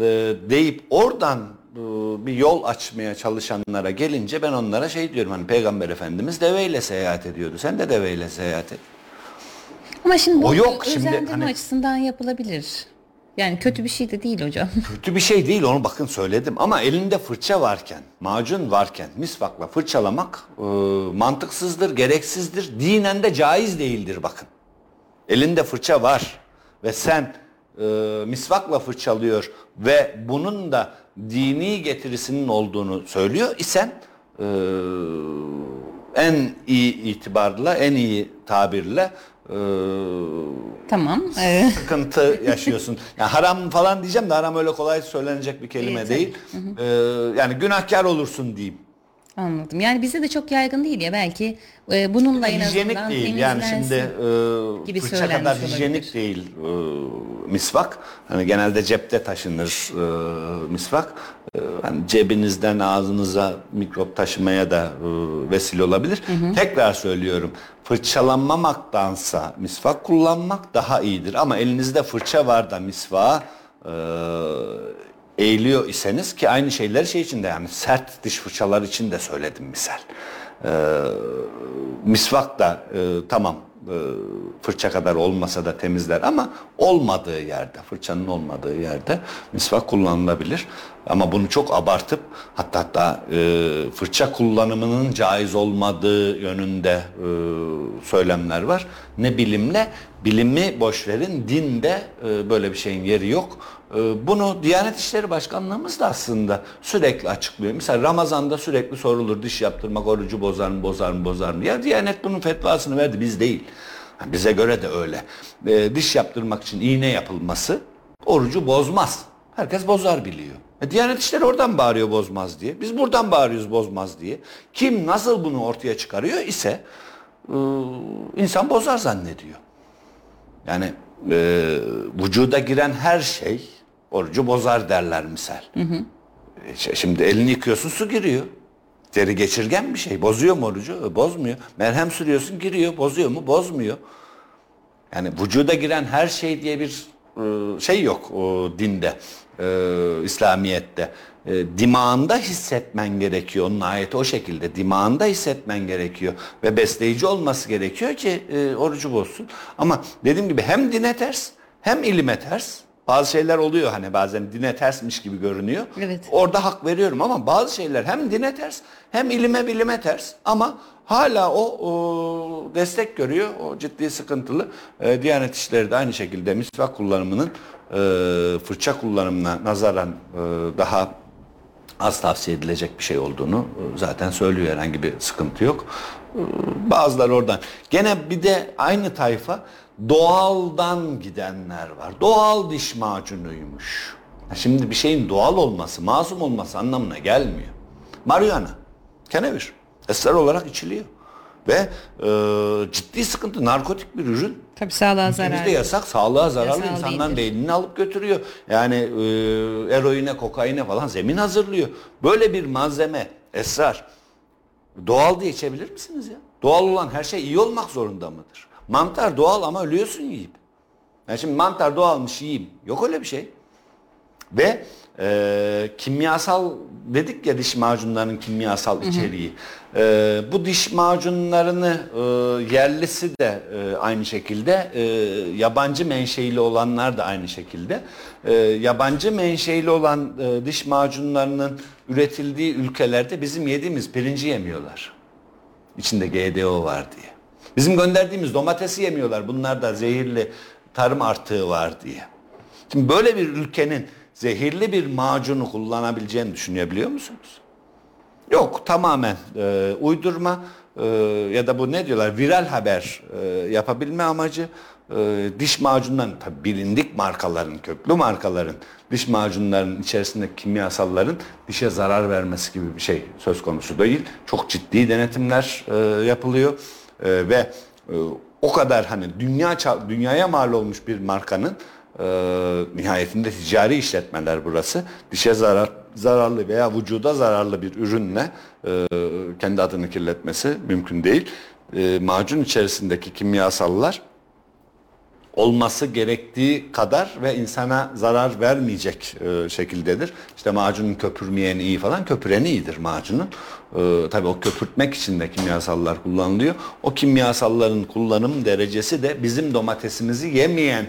deyip oradan e, bir yol açmaya çalışanlara gelince ben onlara şey diyorum hani Peygamber Efendimiz deveyle seyahat ediyordu. Sen de deveyle seyahat et. Ama şimdi O yok, şimdi hani- açısından yapılabilir. Yani kötü bir şey de değil hocam. Kötü bir şey değil onu bakın söyledim ama elinde fırça varken, macun varken misvakla fırçalamak e, mantıksızdır, gereksizdir, dinen de caiz değildir bakın. Elinde fırça var ve sen e, misvakla fırçalıyor ve bunun da dini getirisinin olduğunu söylüyor isen e, en iyi itibarla, en iyi tabirle e, tamam. Sıkıntı yaşıyorsun. Yani haram falan diyeceğim de haram öyle kolay söylenecek bir kelime Evet, değil. Ee, yani günahkar olursun diyeyim. Anladım. Yani bize de çok yaygın değil ya belki e, bununla en hijyenik azından değil. Yani şimdi e, gibi fırça kadar olabilir. hijyenik değil e, misvak. Hani genelde cepte taşınır e, misvak. E, hani cebinizden ağzınıza mikrop taşımaya da e, vesile olabilir. Tekrar söylüyorum. Fırçalanmamaktansa misvak kullanmak daha iyidir. Ama elinizde fırça var da misvağa e, eğiliyor iseniz ki aynı şeyleri şey için de yani sert diş fırçalar için de söyledim misal. Ee, misvak da e, tamam e, fırça kadar olmasa da temizler ama olmadığı yerde, fırçanın olmadığı yerde misvak kullanılabilir. Ama bunu çok abartıp hatta hatta e, fırça kullanımının caiz olmadığı yönünde e, söylemler var. Ne bilimle, bilimi boş verin, dinde e, böyle bir şeyin yeri yok. E, bunu Diyanet İşleri Başkanlığımız da aslında sürekli açıklıyor. Mesela Ramazan'da sürekli sorulur diş yaptırmak orucu bozar mı, bozar mı, bozar mı? Ya Diyanet bunun fetvasını verdi, biz değil. Bize göre de öyle. E, diş yaptırmak için iğne yapılması orucu bozmaz. Herkes bozar biliyor. E, Diyanet İşleri oradan bağırıyor bozmaz diye. Biz buradan bağırıyoruz bozmaz diye. Kim nasıl bunu ortaya çıkarıyor ise e, insan bozar zannediyor. Yani e, vücuda giren her şey orucu bozar derler misal. E, ş- Şimdi elini yıkıyorsun su giriyor. Deri geçirgen bir şey. Bozuyor mu orucu? E, Bozmuyor. Merhem sürüyorsun giriyor. Bozuyor mu? Bozmuyor. Yani vücuda giren her şey diye bir e, şey yok o dinde, e, İslamiyet'te. E, dimağında hissetmen gerekiyor. Onun ayeti o şekilde. Dimağında hissetmen gerekiyor. Ve besleyici olması gerekiyor ki e, orucu bozsun. Ama dediğim gibi hem dine ters hem ilime ters. Bazı şeyler oluyor hani bazen dine tersmiş gibi görünüyor. Evet. Orada hak veriyorum ama bazı şeyler hem dine ters hem ilime bilime ters ama hala o, o destek görüyor. O ciddi sıkıntılı. E, Diyanet İşleri de aynı şekilde misvak kullanımının e, fırça kullanımına nazaran e, daha az tavsiye edilecek bir şey olduğunu e, zaten söylüyor. Herhangi bir sıkıntı yok. E, Bazıları oradan. Gene bir de aynı tayfa doğaldan gidenler var. Doğal diş macunuymuş. Şimdi bir şeyin doğal olması, masum olması anlamına gelmiyor. Marihuana, kenevir, esrar olarak içiliyor. Ve e, ciddi sıkıntı, narkotik bir ürün. Tabii sağlığa Ülkemizde zarar. yasak, sağlığa zararlı Yasal insanların değildir. beynini alıp götürüyor. Yani e, eroine, kokaine falan zemin hazırlıyor. Böyle bir malzeme, esrar doğal diye içebilir misiniz ya? Doğal olan her şey iyi olmak zorunda mıdır? Mantar doğal ama ölüyorsun yiyip. Yani şimdi mantar doğalmış yiyeyim. Yok öyle bir şey. Ve e, kimyasal dedik ya diş macunlarının kimyasal içeriği. E, bu diş macunlarını e, yerlisi de e, aynı şekilde, e, yabancı menşeili olanlar da aynı şekilde. E, yabancı menşeili olan e, diş macunlarının üretildiği ülkelerde bizim yediğimiz pirinci yemiyorlar. İçinde GDO var diye. Bizim gönderdiğimiz domatesi yemiyorlar. Bunlar da zehirli tarım artığı var diye. Şimdi böyle bir ülkenin zehirli bir macunu kullanabileceğini düşünebiliyor musunuz? Yok tamamen e, uydurma e, ya da bu ne diyorlar viral haber e, yapabilme amacı e, diş macunların tabi bilindik markaların köklü markaların diş macunlarının içerisindeki kimyasalların dişe zarar vermesi gibi bir şey söz konusu değil. Çok ciddi denetimler e, yapılıyor e, ve e, o kadar hani dünya dünyaya mal olmuş bir markanın e, nihayetinde ticari işletmeler burası dişe zarar zararlı veya vücuda zararlı bir ürünle e, kendi adını kirletmesi mümkün değil. E, macun içerisindeki kimyasallar olması gerektiği kadar ve insana zarar vermeyecek e, şekildedir. İşte macunun köpürmeyeni iyi falan, köpüreni iyidir macunun. E, tabii o köpürtmek için de kimyasallar kullanılıyor. O kimyasalların kullanım derecesi de bizim domatesimizi yemeyen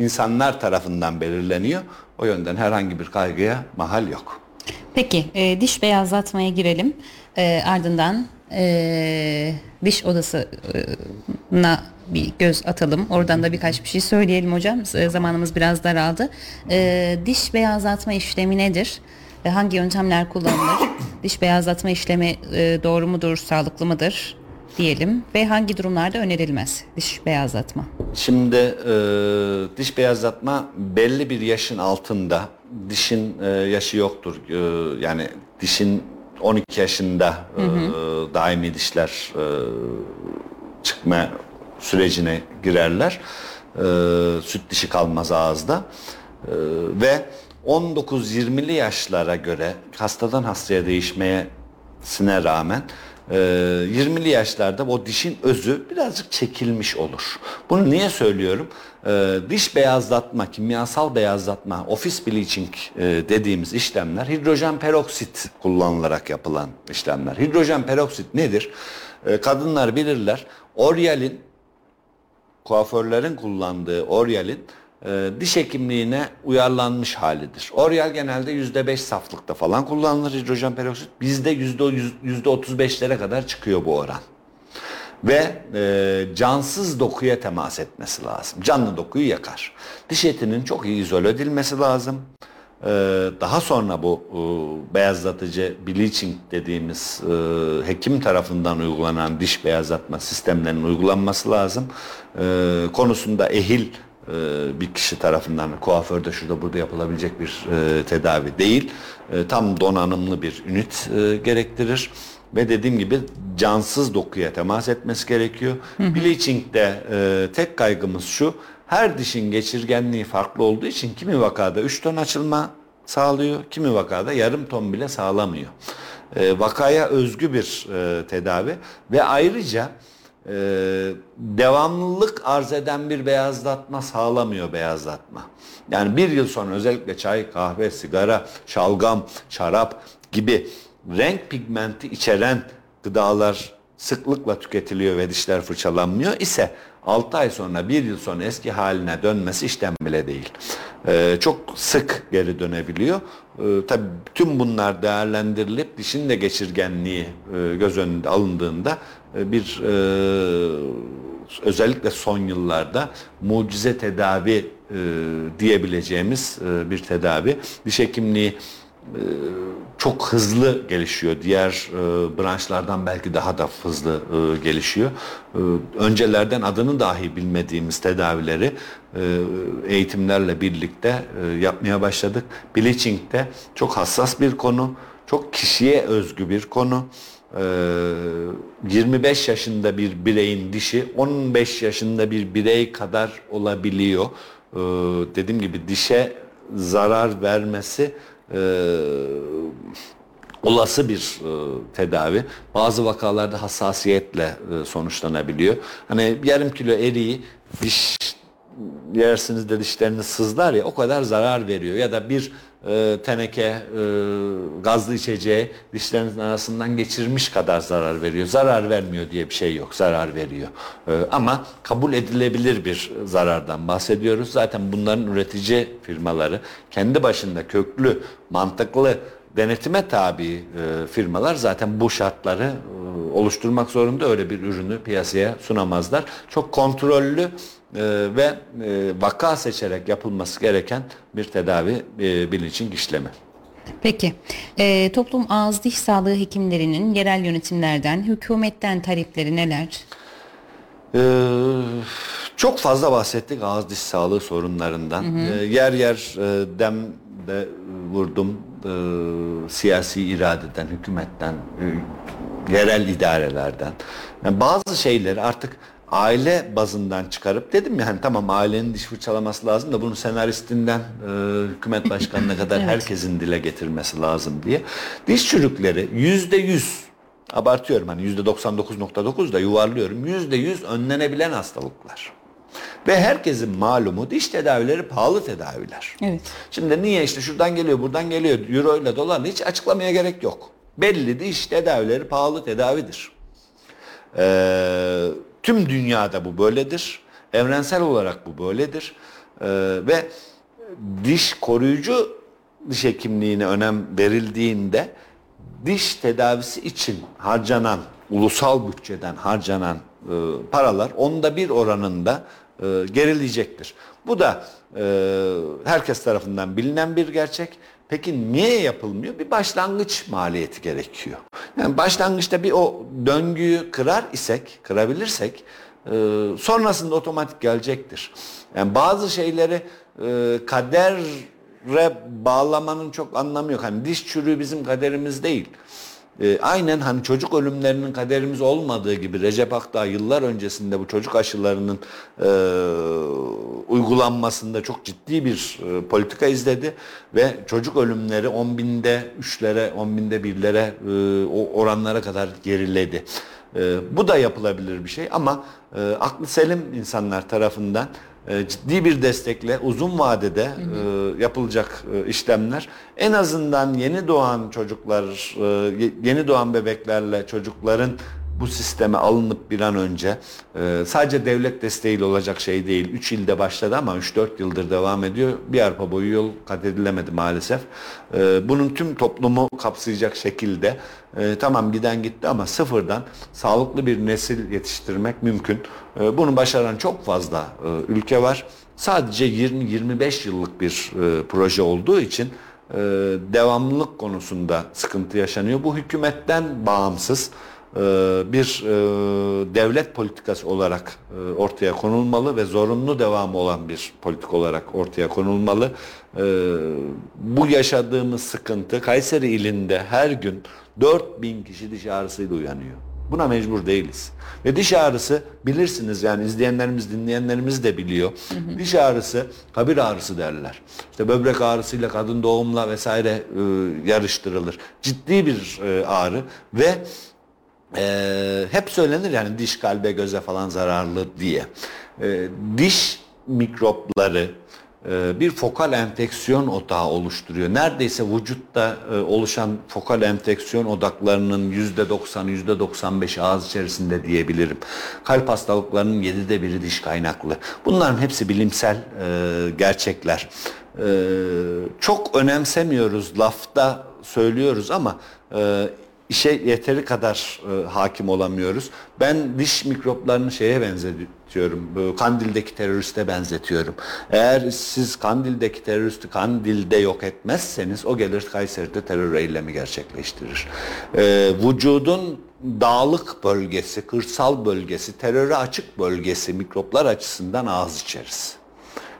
insanlar tarafından belirleniyor. O yönden herhangi bir kaygıya mahal yok. Peki e, diş beyazlatmaya girelim. E, ardından e, diş odasına bir göz atalım. Oradan da birkaç bir şey söyleyelim hocam. Zamanımız biraz daraldı. E, diş beyazlatma işlemi nedir? E, hangi yöntemler kullanılır? diş beyazlatma işlemi e, doğru mudur, sağlıklı mıdır? Diyelim ve hangi durumlarda önerilmez diş beyazlatma? Şimdi e, diş beyazlatma belli bir yaşın altında dişin e, yaşı yoktur. E, yani dişin 12 yaşında hı hı. E, daimi dişler e, çıkma sürecine girerler. E, süt dişi kalmaz ağızda. E, ve 19-20'li yaşlara göre hastadan hastaya değişmesine rağmen 20'li ee, yaşlarda o dişin özü birazcık çekilmiş olur. Bunu niye söylüyorum? Ee, diş beyazlatma, kimyasal beyazlatma, ofis bleaching e, dediğimiz işlemler hidrojen peroksit kullanılarak yapılan işlemler. Hidrojen peroksit nedir? Ee, kadınlar bilirler. Oryal'in kuaförlerin kullandığı Oryal'in e, diş hekimliğine uyarlanmış halidir. Oryal genelde yüzde beş saflıkta falan kullanılır hidrojen peroksit. Bizde yüzde yüzde otuz beşlere kadar çıkıyor bu oran. Ve e, cansız dokuya temas etmesi lazım. Canlı dokuyu yakar. Diş etinin çok iyi izole edilmesi lazım. Ee, daha sonra bu e, beyazlatıcı bleaching dediğimiz e, hekim tarafından uygulanan diş beyazlatma sistemlerinin uygulanması lazım. Ee, konusunda ehil e, bir kişi tarafından kuaförde şurada burada yapılabilecek bir e, tedavi değil. E, tam donanımlı bir ünit gerektirir ve dediğim gibi cansız dokuya temas etmesi gerekiyor. Hı Bleaching'de tek kaygımız şu. Her dişin geçirgenliği farklı olduğu için kimi vakada 3 ton açılma sağlıyor, kimi vakada yarım ton bile sağlamıyor. vakaya özgü bir tedavi ve ayrıca e, devamlılık arz eden bir beyazlatma sağlamıyor beyazlatma. Yani bir yıl sonra özellikle çay, kahve, sigara, şalgam, şarap gibi renk pigmenti içeren gıdalar sıklıkla tüketiliyor ve dişler fırçalanmıyor ise 6 ay sonra 1 yıl sonra eski haline dönmesi işten bile değil. Ee, çok sık geri dönebiliyor. Ee, tabii tüm bunlar değerlendirilip dişin de geçirgenliği e, göz önünde alındığında bir e, özellikle son yıllarda mucize tedavi e, diyebileceğimiz e, bir tedavi. Diş hekimliği e, çok hızlı gelişiyor. Diğer e, branşlardan belki daha da hızlı e, gelişiyor. E, öncelerden adını dahi bilmediğimiz tedavileri e, eğitimlerle birlikte e, yapmaya başladık. Bleaching de çok hassas bir konu, çok kişiye özgü bir konu. 25 ee, yaşında bir bireyin dişi 15 yaşında bir birey kadar olabiliyor. Ee, dediğim gibi dişe zarar vermesi e, olası bir e, tedavi. Bazı vakalarda hassasiyetle e, sonuçlanabiliyor. Hani yarım kilo eriği diş yersiniz de dişleriniz sızlar ya o kadar zarar veriyor. Ya da bir e, teneke e, gazlı içeceği dişlerinizin arasından geçirmiş kadar zarar veriyor. Zarar vermiyor diye bir şey yok. Zarar veriyor. E, ama kabul edilebilir bir zarardan bahsediyoruz. Zaten bunların üretici firmaları kendi başında köklü, mantıklı denetime tabi e, firmalar zaten bu şartları e, oluşturmak zorunda öyle bir ürünü piyasaya sunamazlar. Çok kontrollü e, ve e, vaka seçerek yapılması gereken bir tedavi e, bilinçin işlemi. Peki, e, toplum ağız diş sağlığı hekimlerinin yerel yönetimlerden, hükümetten talepleri neler? Ee, çok fazla bahsettik ağız diş sağlığı sorunlarından. Ee, yer yer e, dem de vurdum e, siyasi iradeden, hükümetten, e, yerel idarelerden. Yani bazı şeyleri artık aile bazından çıkarıp dedim ya hani tamam ailenin diş fırçalaması lazım da bunu senaristinden e, hükümet başkanına kadar herkesin dile getirmesi lazım diye. Diş çürükleri yüzde yüz abartıyorum hani yüzde 99.9 da yuvarlıyorum yüzde yüz önlenebilen hastalıklar. Ve herkesin malumu diş tedavileri pahalı tedaviler. Evet. Şimdi niye işte şuradan geliyor buradan geliyor euro ile dolarla hiç açıklamaya gerek yok. Belli diş tedavileri pahalı tedavidir. Ee, tüm dünyada bu böyledir. Evrensel olarak bu böyledir. Ee, ve diş koruyucu diş hekimliğine önem verildiğinde diş tedavisi için harcanan ulusal bütçeden harcanan e, paralar onda bir oranında e, gerileyecektir. Bu da e, herkes tarafından bilinen bir gerçek. Peki niye yapılmıyor? Bir başlangıç maliyeti gerekiyor. Yani başlangıçta bir o döngüyü kırar isek, kırabilirsek e, sonrasında otomatik gelecektir. Yani bazı şeyleri e, kadere bağlamanın çok anlamı yok. Hani diş çürüğü bizim kaderimiz değil. E, aynen hani çocuk ölümlerinin kaderimiz olmadığı gibi Recep Akdağ yıllar öncesinde bu çocuk aşılarının e, uygulanmasında çok ciddi bir e, politika izledi ve çocuk ölümleri 10 binde 3'lere 10 binde 1'lere e, o oranlara kadar geriledi. E, bu da yapılabilir bir şey ama e, aklı selim insanlar tarafından ciddi bir destekle uzun vadede e, yapılacak e, işlemler. En azından yeni doğan çocuklar, e, ye- yeni doğan bebeklerle çocukların bu sisteme alınıp bir an önce e, sadece devlet desteğiyle olacak şey değil. 3 ilde başladı ama 3-4 yıldır devam ediyor. Bir arpa boyu yol kat edilemedi maalesef. E, bunun tüm toplumu kapsayacak şekilde e, tamam giden gitti ama sıfırdan sağlıklı bir nesil yetiştirmek mümkün. E, bunu başaran çok fazla e, ülke var. Sadece 20-25 yıllık bir e, proje olduğu için e, devamlılık konusunda sıkıntı yaşanıyor. Bu hükümetten bağımsız bir e, devlet politikası olarak e, ortaya konulmalı ve zorunlu devamı olan bir politik olarak ortaya konulmalı. E, Bu yaşadığımız sıkıntı Kayseri ilinde her gün 4000 kişi diş ağrısıyla uyanıyor. Buna mecbur değiliz. Ve diş ağrısı bilirsiniz yani izleyenlerimiz dinleyenlerimiz de biliyor. Diş ağrısı kabir ağrısı derler. İşte böbrek ağrısıyla kadın doğumla vesaire e, yarıştırılır. Ciddi bir e, ağrı ve e, hep söylenir yani diş kalbe göze falan zararlı diye. E, diş mikropları e, bir fokal enfeksiyon odağı oluşturuyor. Neredeyse vücutta e, oluşan fokal enfeksiyon odaklarının %90, %95 ağız içerisinde diyebilirim. Kalp hastalıklarının 7'de biri diş kaynaklı. Bunların hepsi bilimsel e, gerçekler. E, çok önemsemiyoruz, lafta söylüyoruz ama e, işe yeteri kadar e, hakim olamıyoruz. Ben diş mikroplarını şeye benzetiyorum. Bu Kandil'deki teröriste benzetiyorum. Eğer siz Kandil'deki teröristi Kandil'de yok etmezseniz o gelir Kayseri'de terör eylemi gerçekleştirir. E, vücudun dağlık bölgesi, kırsal bölgesi, teröre açık bölgesi mikroplar açısından ağız içeriz.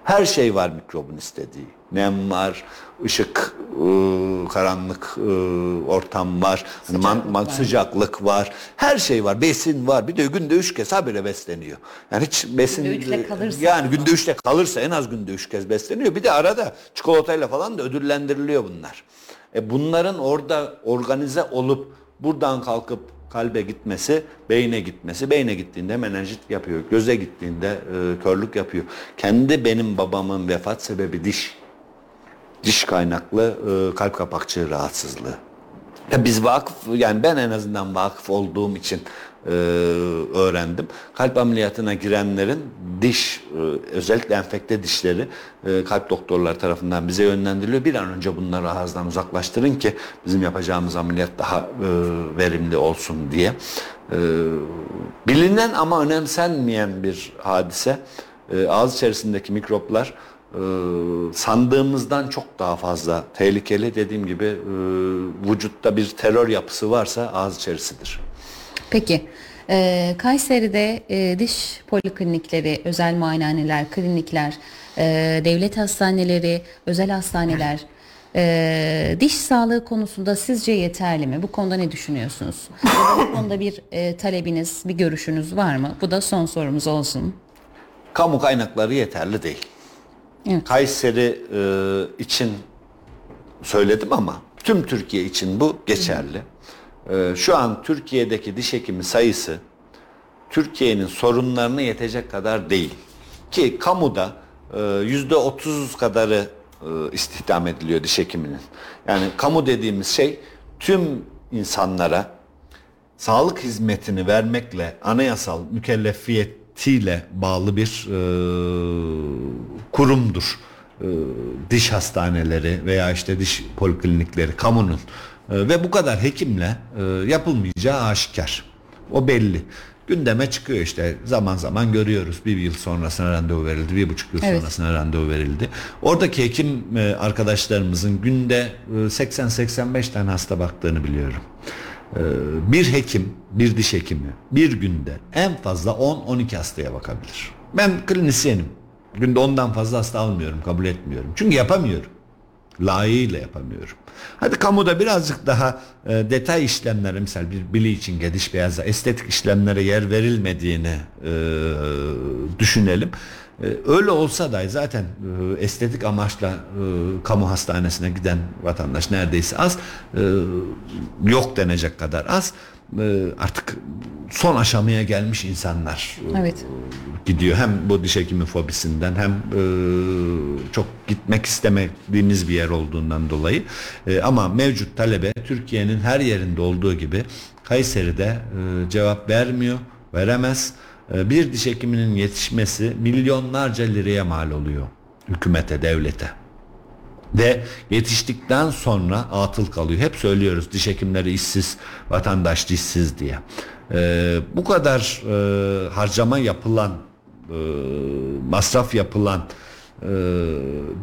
Her şey var mikrobun istediği. Nem var, ışık, ıı, karanlık ıı, ortam var, hani man- man- sıcaklık var. Her şey var, besin var. Bir de günde üç kez habire besleniyor. Yani hiç besin... Günde üçle kalırsa. Yani günde üçte kalırsa en az günde üç kez besleniyor. Bir de arada çikolatayla falan da ödüllendiriliyor bunlar. E bunların orada organize olup buradan kalkıp kalbe gitmesi, beyne gitmesi, beyne gittiğinde menenjit yapıyor, göze gittiğinde e, körlük yapıyor. Kendi benim babamın vefat sebebi diş. Diş kaynaklı e, kalp kapakçığı rahatsızlığı. Ya biz vakıf yani ben en azından vakıf olduğum için e, öğrendim. Kalp ameliyatına girenlerin diş e, özellikle enfekte dişleri e, kalp doktorları tarafından bize yönlendiriliyor. Bir an önce bunları ağızdan uzaklaştırın ki bizim yapacağımız ameliyat daha e, verimli olsun diye. E, bilinen ama önemsenmeyen bir hadise. E, ağız içerisindeki mikroplar e, sandığımızdan çok daha fazla tehlikeli. Dediğim gibi e, vücutta bir terör yapısı varsa ağız içerisidir. Peki e, Kayseri'de e, diş poliklinikleri, özel muayenehaneler, klinikler, e, devlet hastaneleri, özel hastaneler e, diş sağlığı konusunda sizce yeterli mi? Bu konuda ne düşünüyorsunuz? Bu konuda bir e, talebiniz, bir görüşünüz var mı? Bu da son sorumuz olsun. Kamu kaynakları yeterli değil. Evet. Kayseri e, için söyledim ama tüm Türkiye için bu geçerli. E, şu an Türkiye'deki diş hekimi sayısı Türkiye'nin sorunlarına yetecek kadar değil. Ki kamuda e, yüzde otuz kadarı e, istihdam ediliyor diş hekiminin. Yani kamu dediğimiz şey tüm insanlara sağlık hizmetini vermekle anayasal mükellefiyetiyle bağlı bir e, kurumdur. E, diş hastaneleri veya işte diş poliklinikleri kamunun E, ve bu kadar hekimle e, yapılmayacağı aşikar. O belli. Gündeme çıkıyor işte zaman zaman görüyoruz. Bir yıl sonrasına randevu verildi, bir buçuk yıl Evet. sonrasına randevu verildi. Oradaki hekim e, arkadaşlarımızın günde e, 80-85 tane hasta baktığını biliyorum. Ee, bir hekim, bir diş hekimi bir günde en fazla 10-12 hastaya bakabilir. Ben klinisyenim. Günde ondan fazla hasta almıyorum, kabul etmiyorum. Çünkü yapamıyorum. Layığıyla yapamıyorum. Hadi kamuda birazcık daha e, detay işlemlere mesela bir bleaching'e, diş beyaza, estetik işlemlere yer verilmediğini e, düşünelim. E, öyle olsa da zaten e, estetik amaçla e, kamu hastanesine giden vatandaş neredeyse az. Yok denecek kadar az. Artık son aşamaya gelmiş insanlar Evet. gidiyor. Hem bu diş hekimi fobisinden hem e, çok gitmek istemediğimiz bir yer olduğundan dolayı. E, ama mevcut talebe Türkiye'nin her yerinde olduğu gibi Kayseri'de e, cevap vermiyor, veremez. E, bir diş hekiminin yetişmesi milyonlarca liraya mal oluyor hükümete, devlete. Ve yetiştikten sonra atıl kalıyor. Hep söylüyoruz diş hekimleri işsiz, vatandaş dişsiz diye. Ee, bu kadar e, harcama yapılan, e, masraf yapılan e,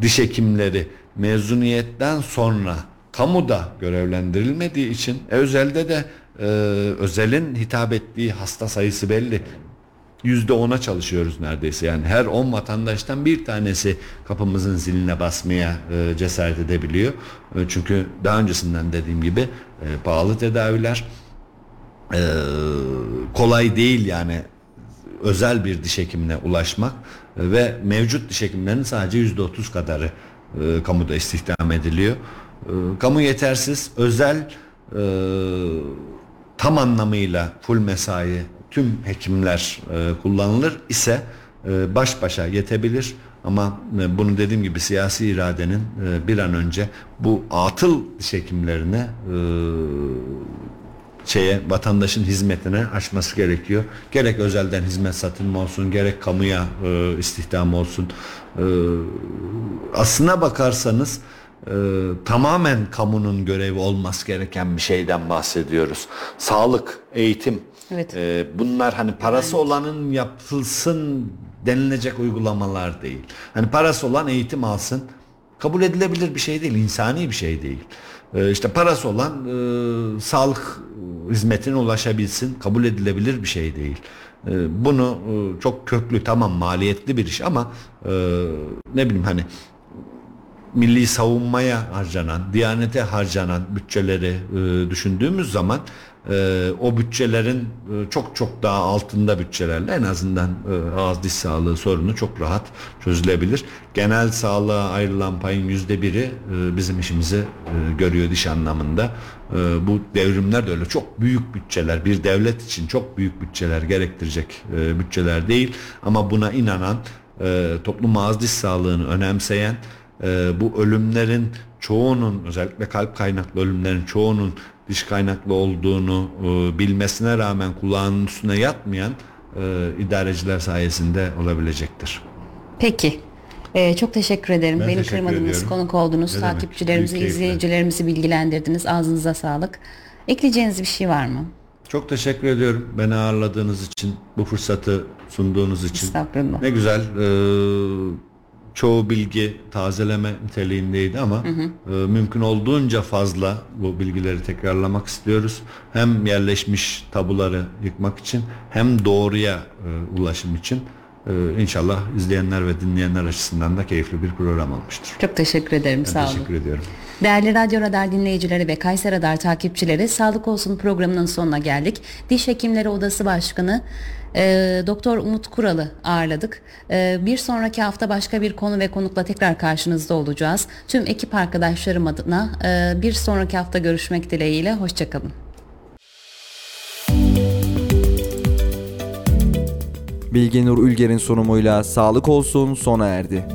diş hekimleri mezuniyetten sonra kamuda görevlendirilmediği için e, özelde de e, özelin hitap ettiği hasta sayısı belli. Yüzde ona çalışıyoruz neredeyse yani her 10 vatandaştan bir tanesi kapımızın ziline basmaya e, cesaret edebiliyor. E, çünkü daha öncesinden dediğim gibi e, pahalı tedaviler e, kolay değil yani özel bir diş hekimine ulaşmak ve mevcut diş hekimlerinin sadece yüzde otuz kadarı e, kamuda istihdam ediliyor. E, kamu yetersiz, özel e, tam anlamıyla full mesai tüm hekimler e, kullanılır ise e, baş başa yetebilir ama e, bunu dediğim gibi siyasi iradenin e, bir an önce bu atıl diş hekimlerine e, şeye vatandaşın hizmetine açması gerekiyor. Gerek özelden hizmet satın olsun, gerek kamuya e, istihdam olsun. E, aslına bakarsanız e, tamamen kamunun görevi olması gereken bir şeyden bahsediyoruz. Sağlık, eğitim. Evet. e, bunlar hani parası olanın yapılsın denilecek uygulamalar değil. Hani parası olan eğitim alsın. Kabul edilebilir bir şey değil, insani bir şey değil. Ee, işte parası olan e, sağlık hizmetine ulaşabilsin, kabul edilebilir bir şey değil. Ee, bunu e, çok köklü, tamam maliyetli bir iş ama e, ne bileyim hani milli savunmaya harcanan, diyanete harcanan bütçeleri e, düşündüğümüz zaman e, o bütçelerin e, çok çok daha altında bütçelerle en azından e, ağız diş sağlığı sorunu çok rahat çözülebilir. Genel sağlığa ayrılan payın yüzde biri e, bizim işimizi e, görüyor diş anlamında. E, bu devrimler de öyle çok büyük bütçeler, bir devlet için çok büyük bütçeler gerektirecek e, bütçeler değil. Ama buna inanan, e, toplum ağız diş sağlığını önemseyen, e, bu ölümlerin çoğunun özellikle kalp kaynaklı ölümlerin çoğunun diş kaynaklı olduğunu e, bilmesine rağmen kulağının üstüne yatmayan e, idareciler sayesinde olabilecektir. Peki. Ee, çok teşekkür ederim. Ben Beni teşekkür kırmadınız, ediyorum. konuk oldunuz. Ne Takipçilerimizi, izleyicilerimizi bilgilendirdiniz. Ağzınıza sağlık. Ekleyeceğiniz bir şey var mı? Çok teşekkür ediyorum beni ağırladığınız için, bu fırsatı sunduğunuz için. Ne güzel. e, çoğu bilgi tazeleme niteliğindeydi ama e, mümkün olduğunca fazla bu bilgileri tekrarlamak istiyoruz. Hem yerleşmiş tabuları yıkmak için hem doğruya e, ulaşım için. E, inşallah izleyenler ve dinleyenler açısından da keyifli bir program olmuştur. Çok teşekkür ederim. Ben Sağ olun. teşekkür ediyorum. Değerli Radyo Radar dinleyicileri ve Kayser Radar takipçileri Sağlık Olsun programının sonuna geldik. Diş Hekimleri Odası Başkanı e, Doktor Umut Kural'ı ağırladık. E, bir sonraki hafta başka bir konu ve konukla tekrar karşınızda olacağız. Tüm ekip arkadaşlarım adına e, bir sonraki hafta görüşmek dileğiyle. Hoşçakalın. Bilge Nur Ülger'in sunumuyla Sağlık Olsun sona erdi.